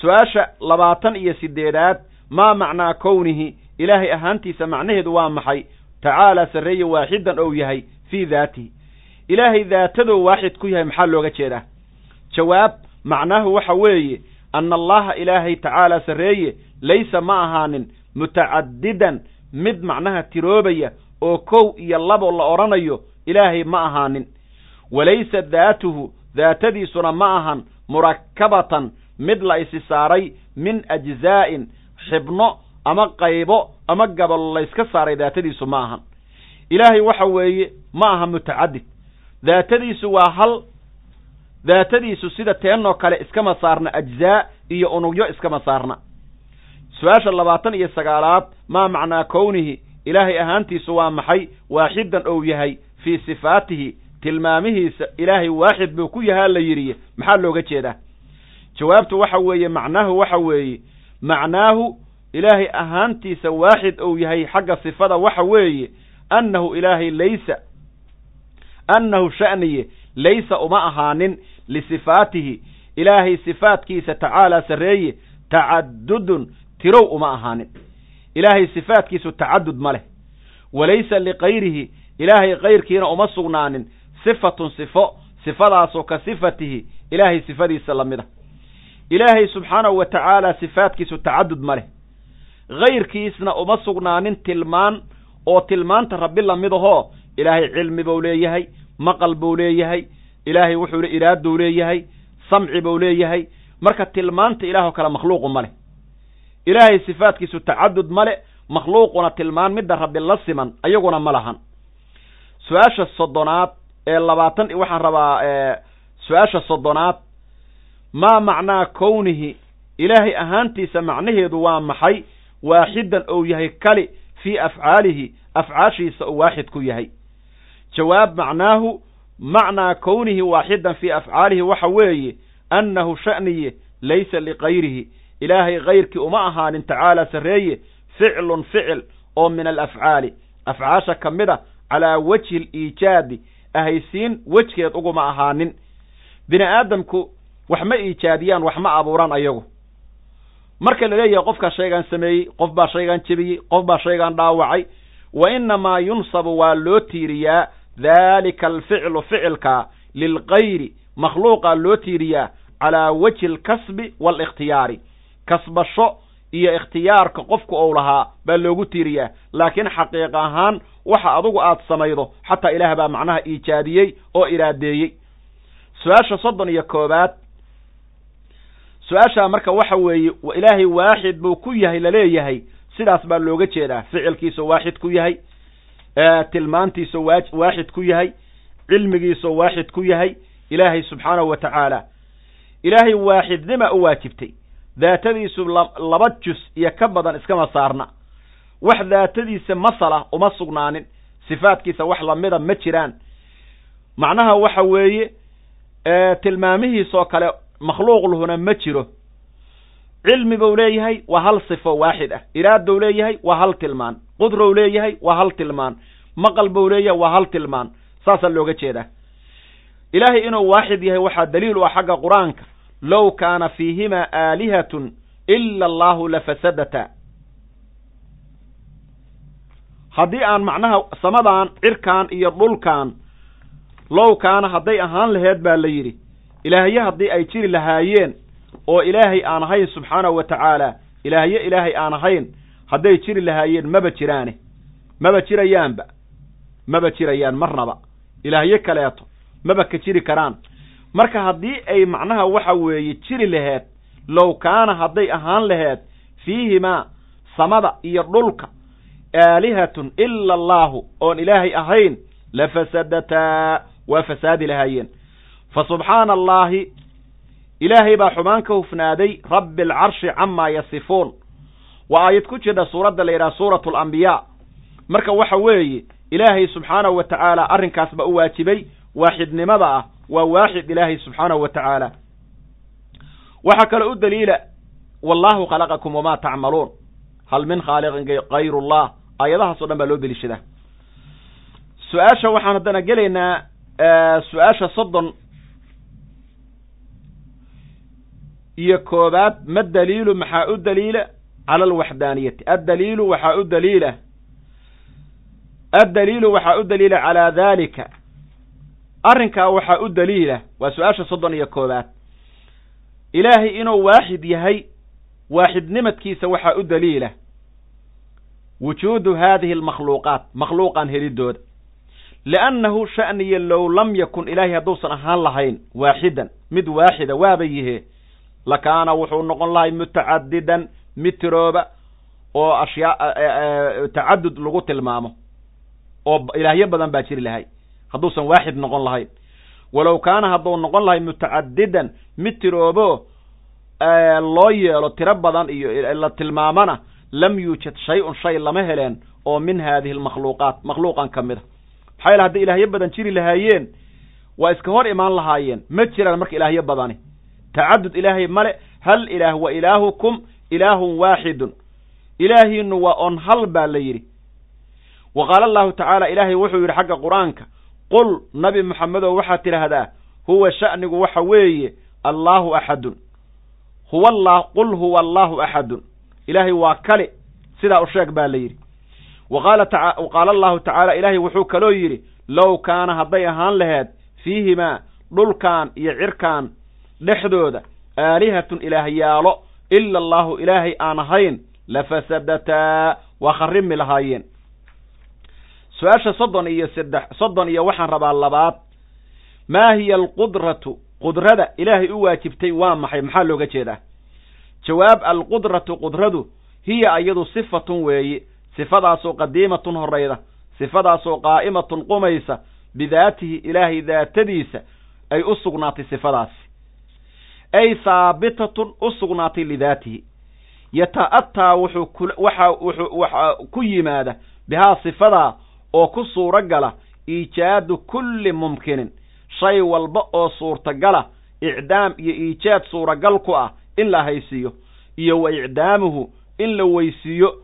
su'aasha labaatan iyo siddeedaad maa macnaa kownihi? Ilaahay ahaantiisa macnaheedu waa maxay? Tacaala sarreeye waaxidan ou yahay fii daatihi. Ilaahay daatadou waaxid ku yahay maxaa looga jeedaa? Jawaab macnaahu waxa weeye anna allaha ilaahay tacaala sarreeye laysa ma ahaanin mutacaddidan mid macnaha tiroobaya oo kow iyo labo la odhanayo ilaahay ma ahaanin. Walaysa daatuhu daatadiisuna ma ahan murakkabatan mid la isi saaray min ajzaa'in xibno ama qaybo ama gabalo layska saaray daatadiisu ma ahan. Ilaahay waxa weeye ma aha mutacadid. Daatadiisu waa hal daatadiisu sida teenoo kale iskama saarna ajzaa iyo unugyo iskama saarna. Su'aasha labaatan iyo sagaalaad maa macnaa kownihi ilaahay ahaantiisu waa maxay waaxidan ou yahay fii sifaatihi tilmaamihiisa ilaahay waaxid buu ku yahaa la yidhi maxaa looga jeedaa jawaabtu waxa weeye macnaahu waxa weeye macnaahu ilaahay ahaantiisa waaxid ou yahay xagga sifada waxa weeye annahu ilaahay laysa annahu sha'niye laysa uma ahaanin lisifaatihi ilaahay sifaatkiisa tacaalaa sarreeye tacadudun tirow uma ahaanin. Ilaahay sifaatkiisu tacadud ma leh. Walaysa likayrihi ilaahay kayrkiina uma sugnaanin sifatun sifo sifadaasoo ka sifatihi ilaahay sifadiisa la mid a ilaahay subxaanahu wa tacaala sifaatkiisu tacadud ma leh. Kayrkiisna uma sugnaanin tilmaan oo tilmaanta rabbi la mid ahoo ilaahay cilmi buu leeyahay maqal buu leeyahay ilaahay wuxuu iraaduu leeyahay samci buu leeyahay. Marka tilmaanta ilaahoo kale makhluuqu ma leh. Ilaahay sifaadkiisu tacadud ma le makhluuquna tilmaan midda rabbi la siman ayaguna ma lahan. Su'aasha soddonaad ee labaatan waxaan rabaa su'aasha soddonaad maa macnaa kownihi ilaahay ahaantiisa macnaheedu waa maxay? Waaxidan ou yahay kali fii afcaalihi afcaashiisa uu waaxid ku yahay. Jawaab macnaahu macnaa kownihi waaxidan fii afcaalihi waxa weeye annahu sha'niye laysa likayrihi ilaahay kayrkii uma ahaanin tacaala sarreeye ficlun ficil oo min alafcaali. Afcaasha ka mid a calaa wajhi aliijaadi ahaysiin wejgeed uguma ahaanin. Bini aadamku wax ma iijaadiyaan wax ma abuuraan ayagu. Marka la leeyahay qofkaa shaygaan sameeyey qof baa shaygaan jebiyey qof baa shaygaan dhaawacay. Wa innamaa yunsabu waa loo tiiriyaa. Daalika alficlu ficilkaa lilkayri makhluuqaa loo tiiriyaa. Calaa wajhi alkasbi waalikhtiyaari kasbasho iyo ikhtiyaarka qofku ou lahaa baa loogu tiiriyaa. Laakiin xaqiiq ahaan waxa adugu aad samaydo xataa ilaah baa macnaha iijaadiyey oo iraadeeyey. Su'aasha soddon iyo koobaad su'aashaa marka waxa weeye ilaahay waaxid buu ku yahay la leeyahay sidaas baa looga jeedaa. Ficilkiisoo waaxid ku yahay tilmaantiisoo waa waaxid ku yahay cilmigiisoo waaxid ku yahay ilaahay subxaanahu wa tacaala. Ilaahay waaxidnima u waajibtay. Daatadiisu laba jus iyo ka badan iskama saarna. Wax daatadiisa masala uma sugnaanin. Sifaadkiisa wax lamida ma jiraan. Macnaha waxa weeye tilmaamihiisoo kale makhluuq luhuna ma jiro. Cilmi buu leeyahay waa hal sifo waaxid ah. Iraadou leeyahay waa hal tilmaan. Qudrow leeyahay waa hal tilmaan. Maqal buu leeyahay waa hal tilmaan. Saasaa looga jeedaa. Ilaahay inuu waaxid yahay waxaa daliil u ah xagga qur'aanka. Low kaana fiihimaa aalihatun ila allahu lafasadata haddii aan macnaha samadan cirkan iyo dhulkan low kaana hadday ahaan laheed baa la yidhi ilaahye haddii ay jiri lahaayeen oo ilaahay aan ahayn subxaanahu wa tacaala ilaahye ilaahay aan ahayn hadday jiri lahaayeen maba jiraane. Maba jirayaanba. Maba jirayaan marnaba ilaahye kaleeto maba ka jiri karaan. Marka haddii ay macnaha waxa weeye jiri laheed low kaana hadday ahaan laheed fiihimaa samada iyo dhulka aalihatun ila allaahu oon ilaahay ahayn lafasadataa waa fasaadi lahaayeen fa subxaana allaahi ilaahay baa xumaan ka hufnaaday rabbi alcarshi camaa yasifuun. Waa aayad ku jirta suuradda la yidhaha suuratu alambiyaa marka waxa weeye ilaahay subxaanahu wa tacaala arrinkaas baa u waajibay waaxidnimada ah waa waaxid ilaahay subxaanahu wa tacaala waxaa kaloo u daliila wallahu khalaqakum wamaa tacmaluun hal min khaaliqin kayru llah aayadahaas o dhan baa loo deliishadaa su'aasha waxaan haddana gelaynaa su'aasha soddon iyo koobaad ma daliilu maxaa u daliila? Cala alwaxdaaniyati. Addaliilu waxaa u daliila. Addaliilu waxaa u daliila calaa daalika arrinkaa waxaa u daliila. Waa su'aasha soddon iyo koobaad. Ilaahay inuu waaxid yahay waaxidnimadkiisa waxaa u daliila. Wujuudu haadihi almakhluuqaat. Makhluuqan helidooda. Liannahu sha'niya low lam yakun. Ilaahay hadduusan ahaan lahayn waaxidan. Mid waaxida waaba yihe lakaana wuxuu noqon lahay mutacadidan mid tirooba oo ashyaa tacadud lagu tilmaamo oo ilaahyo badan baa jiri lahay. Hadduusan waaxid noqon lahayn. Walow kaana hadduu noqon lahay mutacadidan mid tiroobo loo yeelo tiro badan iyo la tilmaamana lam yuujad shay-un shay lama heleen oo min haadihi almakhluuqaat makhluuqan ka mid a maxaa yaele hadday ilaahyo badan jiri lahaayeen waa iska hor imaan lahaayeen ma jiraan marka ilaahyo badani tacadud ilaahay male hal ilaah wa ilaahukum ilaahun waaxidun ilaahiinu waa on hal baa la yidhi. Wa qaala allahu tacaala ilaahay wuxuu yidhi xagga qur'aanka qul nabi moxamedow waxaad tidhaahdaa huwa sha'nigu waxa weeye allaahu axadun huwa qul huwa allaahu axadun ilaahay waa kale sidaa u sheeg baa la yidhi. Qaala allahu tacaala ilaahay wuxuu kaloo yidhi low kaana hadday ahaan laheed fiihimaa dhulkan iyo cirkan dhexdooda aalihatun ilaahyaalo ila allaahu ilaahay aan ahayn lafasadataa waa kharrimi lahaayeen. Su'aasha soddon iyo saddex soddon iyo waxaan rabaa labaad maa hiya alqudratu qudrada ilaahay u waajibtay waa maxay? Maxaa looga jeedaa? Jawaab alqudratu qudradu hiya iyadu sifatun weeye sifadaasoo qadiimatun horayda sifadaasoo qaa'imatun qumaysa bidaatihi ilaahay daatadiisa ay u sugnaatay sifadaasi ay haabitatun u sugnaatay lidaatihi yata'ataa wuxuu ku waxa wuxuu waxa ku yimaada bihaa sifadaa oo ku suuro gala iijaadu kulli mumkinin shay walba oo suurtagala icdaam iyo iijaad suuragal ku ah in la haysiiyo iyo wa icdaamuhu in la weysiiyo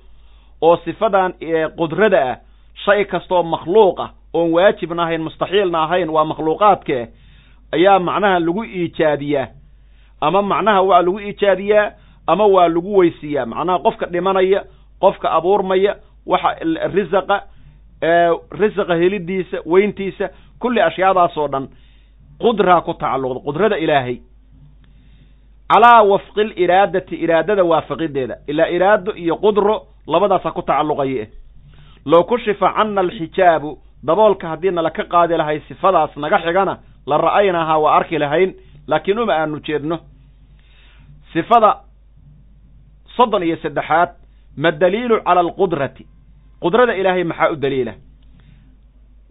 oo sifadan qudrada ah shay kastoo makhluuq ah oon waajibna ahayn mustaxiilna ahayn waa makhluuqaadkee ayaa macnaha lagu iijaadiyaa ama macnaha waa lagu iijaadiyaa ama waa lagu weysiiyaa. Macnaha qofka dhimanaya qofka abuurmaya waxa risaqa risaqa helidiisa weyntiisa kulli ashyaadaasoo dhan qudraa ku tacalluqda qudrada ilaahay. Calaa wafqi liraadati iraadada waafaqideeda. Ilaa iraado iyo qudro labadaasa ku tacalluqaye. Low kushifa cana alxijaabu daboolka haddii nala ka qaadi lahay sifadaas naga xigana la ra'aynahaa waa arki lahayn laakiin uma aanu jeedno. Sifada soddon iyo saddexaad ma daliilu cala alqudrati? Qudrada ilaahay maxaa u daliila?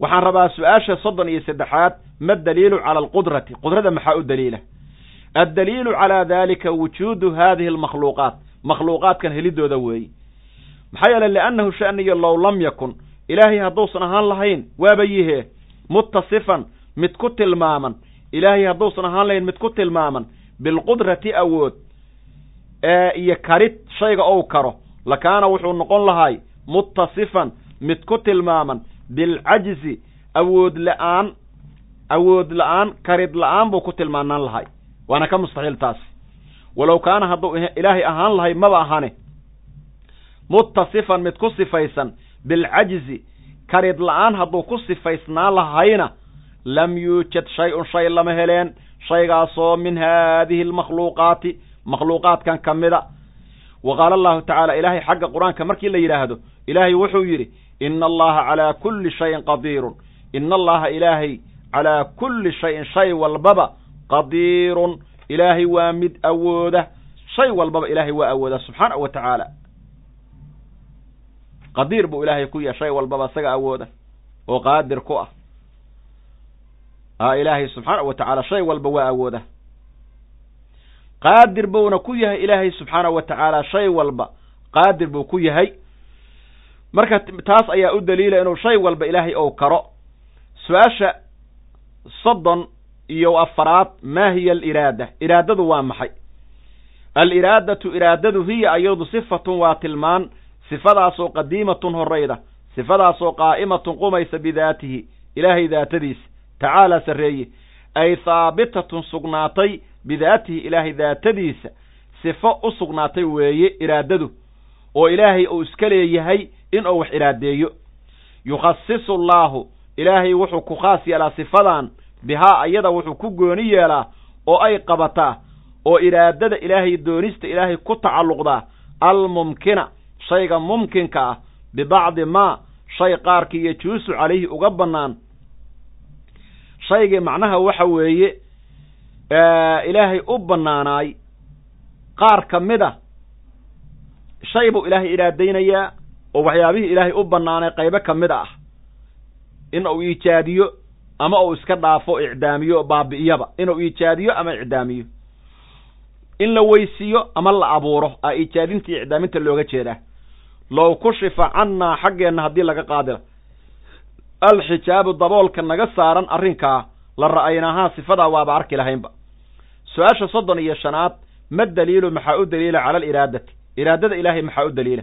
Waxaan rabaa su'aasha soddon iyo saddexaad ma daliilu cala alqudrati? Qudrada maxaa u daliila? Addaliilu calaa dalika wujuudu hadihi almakhluuqaat. Makhluuqaadkan helidooda weeye maxaa yeele liannahu sha'niyo low lam yakun. Ilaahay hadduusan ahaan lahayn waaba yihee? Muttasifan mid ku tilmaaman ilaahay hadduusan ahaan lahayn mid ku tilmaaman bilqudrati awood iyo karid shayga ou karo lakaana wuxuu noqon lahay muttasifan mid ku tilmaaman bilcajzi awood la'aan awood la'aan karid la'aan buu ku tilmaanaan lahay waana ka mustaxiil taas walow kaana hadduu ilaahay ahaan lahay maba ahane muttasifan mid ku sifaysan bilcajzi karid la'aan hadduu ku sifaysnaan lahayna lam yuujad shay-un shay lama heleen shaygaasoo min haadihi almakhluuqaati makhluuqaadkan ka mida wa qaala allahu tacaala ilaahay xagga qur'aanka markii la yidhaahdo ilaahay wuxuu yidhi ina allaha calaa kulli shayin qadiirun ina allaha ilaahay calaa kulli shayin shay walbaba qadiirun ilaahay waa mid awooda shay walbaba ilaahay waa awooda subxaanahu wa tacaala qadiir buu ilaahay ku yahay shay walbaba isaga awooda oo qaadir ku ah ilaahay subxaanahu wa tacaala shay walba waa awooda. Qaadir buuna ku yahay ilaahay subxaanahu wa tacaala shay walba qaadir buu ku yahay. Marka taas ayaa u daliila inuu shay walba ilaahay ou karo. Su'aasha soddon iyo afaraad maa hiya aliraada? Iraadadu waa maxay? Aliraadatu iraadadu hiya ayadu sifatun waa tilmaan sifadaasoo qadiimatun horayda sifadaasoo qaa'imatun qumaysa bidaatihi ilaahay daatadiisa tacaala sarreeye ay haabitatun sugnaatay bidaatihi ilaahay daatadiisa sifo u sugnaatay weeye iraadadu oo ilaahay uu iska leeyahay in uu wax iraadeeyo. Yukhasisu allaahu ilaahay wuxuu ku khaas yeelaa sifadan bihaa ayada wuxuu ku gooni yeelaa oo ay qabataa oo iraadada ilaahay doonista ilaahay ku tacalluqdaa almumkina shayga mumkinka ah bibacdi maa shay qaarkii yajuusu calayhi uga bannaan shaygii macnaha waxa weeye ilaahay u bannaanaay qaar ka mid a shay buu ilaahay iraadaynayaa oo waxyaabihii ilaahay u bannaanay qaybo ka mid ah. In uu iijaadiyo ama uu iska dhaafo icdaamiyo baabi'iyaba. Inuu iijaadiyo ama icdaamiyo. In la weysiiyo ama la abuuro a iijaadinta iyo icdaaminta looga jeedaa. Low kushifa cannaa xaggeenna haddii laga qaadila alxijaabu daboolka naga saaran arrinkaa la ra'aynahaa sifadaa waaba arki lahaynba. Su'aasha soddon iyo shanaad ma daliilu maxaa u daliila cala aliraadati iraadada ilaahay maxaa u daliila?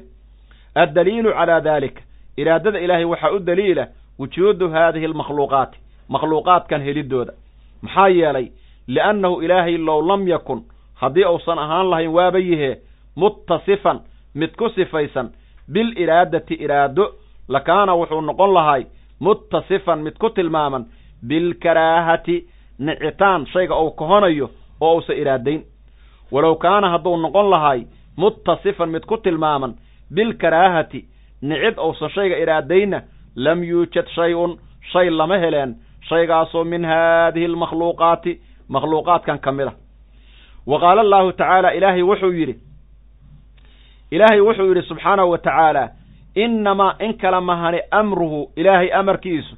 Addaliilu calaa daalika iraadada ilaahay waxaa u daliila wujuudu haadihi almakhluuqaati makhluuqaadkan helidooda. Maxaa yeelay li'annahu ilaahay low lam yakun haddii uusan ahaan lahayn waaba yihee muttasifan mid ku sifaysan biliraadati iraado lakaana wuxuu noqon lahay muttasifan mid ku tilmaaman bilkaraahati nicitaan shayga uu kahonayo oo uusan iraadayn. Walow kaana hadduu noqon lahay muttasifan mid ku tilmaaman bilkaraahati nicid uusan shayga iraadayna lam yuujad shay-un shay lama heleen shaygaasoo min haadihi almakhluuqaati makhluuqaadkan ka mid a wa qaala allahu tacaala ilaahay wuxuu yidhi ilaahay wuxuu yidhi subxaanahu wa tacaala innamaa in kala mahani amruhu ilaahay amarkiisu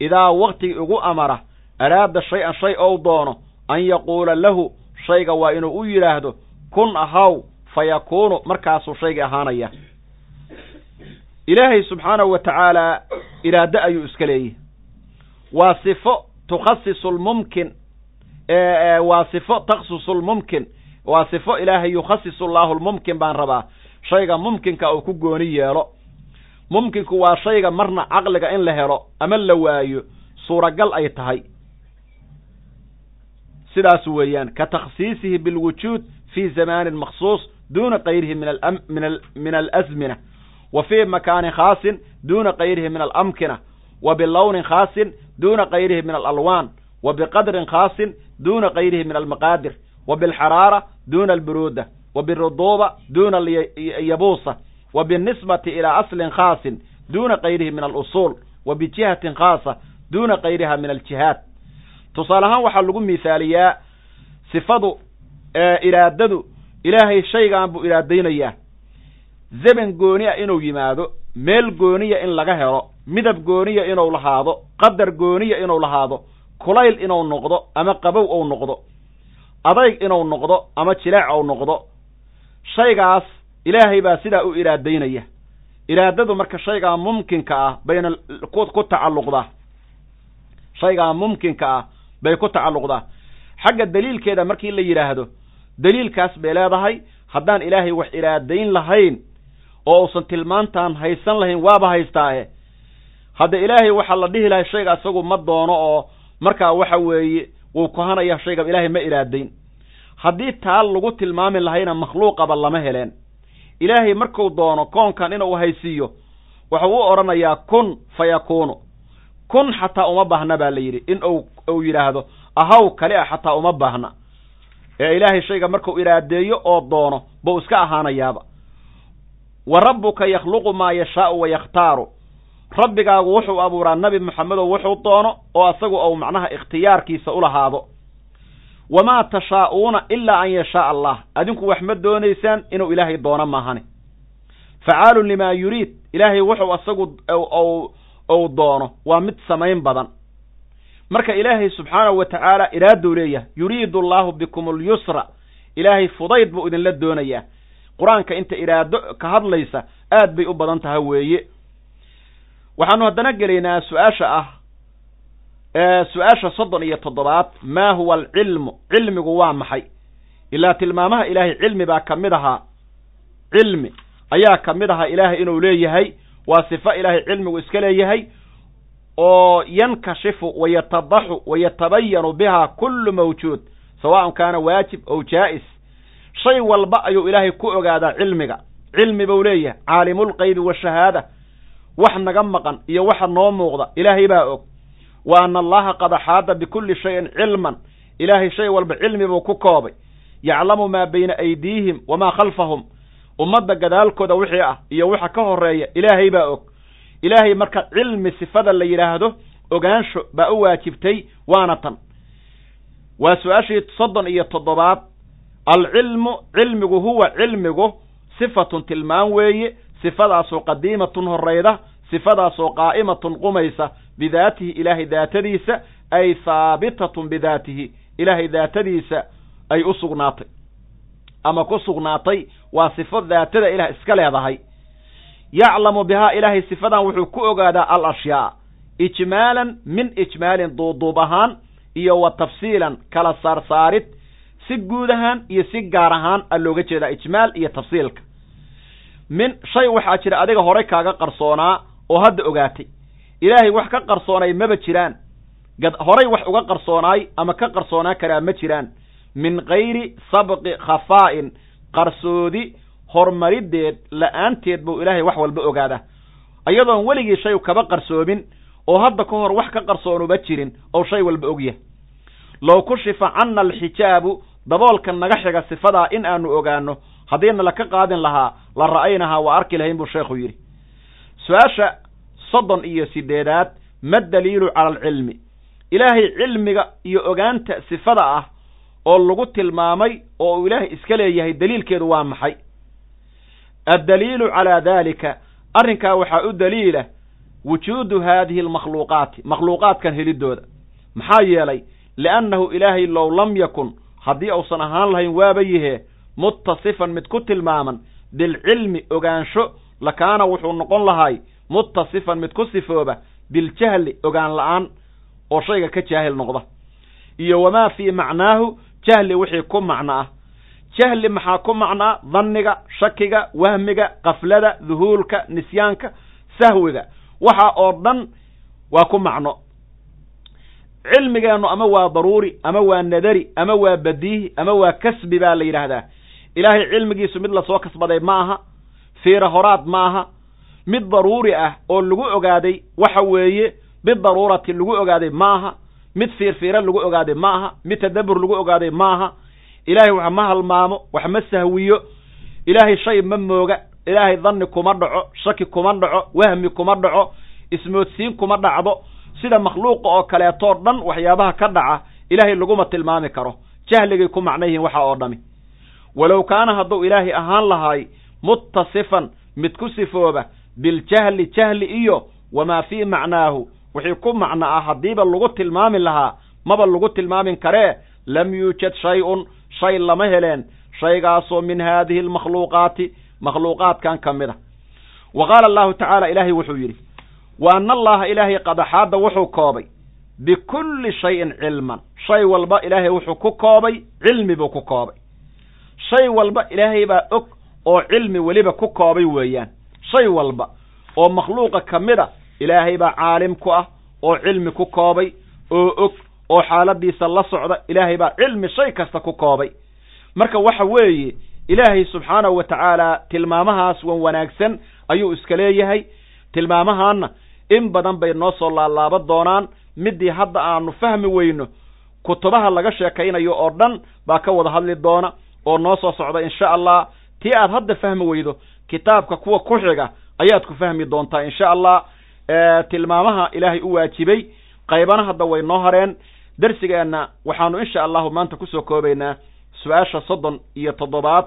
idaa waktigii ugu amara araada shay-an shay ou doono an yaquula lahu shayga waa inuu u yidhaahdo kun ahaw fa yakuunu markaasuu shaygii ahaanaya ilaahay subxaanahu wa tacaala iraado ayuu iska leeyahy waa sifo tukhasisu lmumkin waa sifo takhsusu lmumkin waa sifo ilaahay yukhasisu llaahu lmumkin baan rabaa shayga mumkinka uu ku gooni yeelo mumkinku waa shayga marna caqliga in la helo ama la waayo suuragal ay tahay. Sidaas weeyaan ka takhsiisihi bilwujuud fi zamanin makhsuus duuna kayrihi min alasmina wa fii makaanin khaasin duuna kayrihi min alamkina wa bilownin khaasin duuna kayrihi min alalwaan wa biqadrin khaasin duuna kayrihi min almaqaadir wa bilxaraara duuna alburuuda wa biruduuba duuna alyabuusa wa binisbati ilaa aslin khaasin duuna kayrihi min alusuul wa bijihatin khaasa duuna kayriha min aljihaad tusaale ahaan waxaa lagu mihaaliyaa sifadu iraadadu ilaahay shaygan buu iraadaynayaa zeban gooni ah inuu yimaado meel gooniya in laga helo midab gooniya inuu lahaado qadar gooniya inuu lahaado kulayl inuu noqdo ama qabow ou noqdo adayg inuu noqdo ama jileec ou noqdo shaygaas ilaahay baa sidaa u iraadaynaya. Iraadadu marka shaygaa mumkinka ah bayna ku tacalluqdaa shaygaa mumkinka ah bay ku tacalluqdaa xagga daliilkeeda markii la yidhaahdo daliilkaas bay leedahay haddaan ilaahay wax iraadayn lahayn oo uusan tilmaantaan haysan lahayn waaba haystaae hadda ilaahay waxaa la dhihi lahay shayga isagu ma doono oo markaa waxa weeye wuu kohanaya shayga ilaahay ma iraadayn. Haddii taa lagu tilmaami lahayna makhluuqaba lama heleen ilaahay marku doono koonkan inuu haysiiyo wuxuu u odhanayaa kun fa yakuunu kun xataa uma baahna baa la yidhi in uu yidhaahdo ahaw kale ah xataa uma baahna. Ee ilaahay shayga markuu iraadeeyo oo doono buu iska ahaanayaaba. Wa rabbuka yakhluqu maa yashaau wa yakhtaaru. Rabbigaagu wuxuu abuuraa nabi moxamedow wuxuu doono oo asagu ou macnaha ikhtiyaarkiisa u lahaado wamaa tashaa'uuna ilaa an yashaaa allah adinku wax ma doonaysaan inuu ilaahay doono maahane facaalun limaa yuriid. Ilaahay wuxuu asagu ou doono. Waa mid samayn badan. Marka ilaahay subxaanahu wa tacaala iraaduu leeyahay yuriidu allaahu bikum alyusra ilaahay fudayd buu idinla doonayaa. Qur'aanka inta iraado ka hadlaysa aad bay u badan tahay weeye. Waxaanu haddana gelaynaa su'aasha ah su'aasha soddon iyo toddobaad maa huwa alcilmu? Cilmigu waa maxay? Ilaa tilmaamaha ilaahay cilmi baa ka mid ahaa. Cilmi ayaa ka mid ahaa ilaahay inuu leeyahay. Waa sifo ilaahay cilmigu iska leeyahay. Oo yankashifu wa yatadaxu wa yatabayanu biha kullu mawjuud. Sawaaءan kaana waajib ow jaa'is. Shay walba ayuu ilaahay ku ogaadaa cilmiga. Cilmi buu leeyahay. Caalimulqaybi washahaada wax naga maqan iyo waxa noo muuqda ilaahay baa og wa ana allaha qad axaada bikulli shayin cilman. Ilaahay shay walba cilmi buu ku koobay. Yaclamu maa bayna aydiihim wamaa khalfahum. Ummadda gadaalkooda wixii ah iyo waxa ka horreeya ilaahay baa og. Ilaahay marka cilmi sifada la yidhaahdo ogaansho baa u waajibtay waana tan. Waa su'aashii soddon iyo toddobaad. Alcilmu cilmigu huwa cilmigu sifatun tilmaan weeye sifadaasoo qadiimatun horayda sifadaasoo qaa'imatun qumaysa bidaatihi ilaahay daatadiisa ay haabitatun bidaatihi ilaahay daatadiisa ay u sugnaatay. Ama ku sugnaatay waa sifo daatada ilaah iska leedahay. Yaclamu bihaa ilaahay sifadan wuxuu ku ogaadaa al ashyaa ijmaalan min ijmaalin duuduub ahaan iyo wa tafsiilan kala saarsaarid si guud ahaan iyo si gaar ahaan a looga jeedaa ijmaal iyo tafsiilka. Min shay waxaa jira adiga horay kaaga qarsoonaa oo hadda ogaatay ilaahay wax ka qarsoonay maba jiraan. Horay wax uga qarsoonaay ama ka qarsoonaa karaa ma jiraan. Min kayri sabqi khafaa'in qarsoodi horumarideed la'aanteed buu ilaahay wax walba ogaadaa. Iyadoon weligii shay kaba qarsoomin oo hadda ka hor wax ka qarsoonuba jirin oo shay walba ogyahay low kushifa cana alxijaabu daboolka naga xiga sifadaa in aanu ogaano haddiina laka qaadin lahaa la ra'aynahaa waa arki lahayn buu sheekhu yidhi. Su'aasha soddon iyo sideedaad ma daliilu cala alcilmi. Ilaahay cilmiga iyo ogaanta sifada ah oo lagu tilmaamay oo uu ilaahay iska leeyahay daliilkeedu waa maxay? Addaliilu calaa daalika arrinkaa waxaa u daliila wujuudu haadihi almakhluuqaati makhluuqaadkan helidooda. Maxaa yeelay liannahu ilaahay low lam yakun haddii uusan ahaan lahayn waaba yihee muttasifan mid ku tilmaaman bilcilmi ogaansho lakaana wuxuu noqon lahay muttasifan mid ku sifooba biljahli ogaan la'aan oo shayga ka jaahil noqda iyo wamaa fii macnaahu jahli wixii ku macno ah jahli maxaa ku macnaa danniga shakiga wahmiga kaflada duhuulka nisyaanka sahwiga waxa oo dhan waa ku macno cilmigeennu ama waa daruuri ama waa nadari ama waa badiihi ama waa kasbi baa la yidhaahdaa ilaahay cilmigiisu mid la soo kasbaday ma aha fiira horaad ma aha mid daruuri ah oo lagu ogaaday waxa weeye bidaruurati lagu ogaaday ma aha mid fiirfiira lagu ogaaday ma aha mid tadabbur lagu ogaaday ma aha ilaahay wax ma halmaamo wax ma sahwiyo. Ilaahay shay ma mooga ilaahay danni kuma dhaco shaki kuma dhaco wahmi kuma dhaco ismoodsiin kuma dhacdo. Sida makhluuqa oo kaleetoo dhan waxyaabaha ka dhaca ilaahay laguma tilmaami karo. Jahligay ku macno yihiin waxa oo dhami. Walow kaana hadduu ilaahay ahaan lahay muttasifan mid ku sifooba biljahli jahli iyo wamaa fii macnaahu wixii ku macno ah haddiiba lagu tilmaami lahaa maba lagu tilmaamin karee lam yuujad shay-un shay lama heleen shaygaasoo min haadihi almakhluuqaati makhluuqaadkan ka mid a wa qaala allahu tacaala ilaahay wuxuu yidhi wa ana allaha ilaahay qadaxaadda wuxuu koobay bikulli shayin cilman shay walba ilaahay wuxuu ku koobay cilmi buu ku koobay shay walba ilaahay baa og oo cilmi weliba ku koobay weeyaan shay walba oo makhluuqa ka mid a ilaahay baa caalim ku ah oo cilmi ku koobay oo og oo xaaladiisa la socda ilaahay baa cilmi shay kasta ku koobay. Marka waxa weeye ilaahay subxaanahu wa tacaala tilmaamahaas wan wanaagsan ayuu iska leeyahay. Tilmaamahaanna in badan bay noo soo laalaaba doonaan. Midii hadda aanu fahmi weyno kutubaha laga sheekaynayo oo dhan baa ka wada hadli doona oo noo soo socda insha allah. Tii aad hadda fahmi weydo kitaabka kuwa ku xiga ayaad ku fahmi doontaa insha allah tilmaamaha ilaahay u waajibay qaybana hadda way noo hareen. Darsigeenna waxaanu insha allahu maanta ku soo koobaynaa su'aasha soddon iyo toddobaad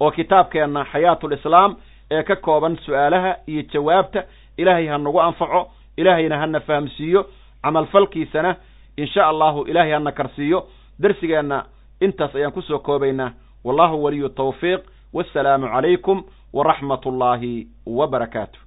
oo kitaabkeenna xayaatulislaam ee ka kooban su'aalaha iyo jawaabta ilaahay ha nagu anfaco ilaahayna hana fahamsiiyo camalfalkiisana insha allahu ilaahay hana karsiiyo. Darsigeenna intaas ayaan ku soo koobaynaa. Wallahu waliyu tawfiiq wassalaamu calaykum ullaahi wa barakaatu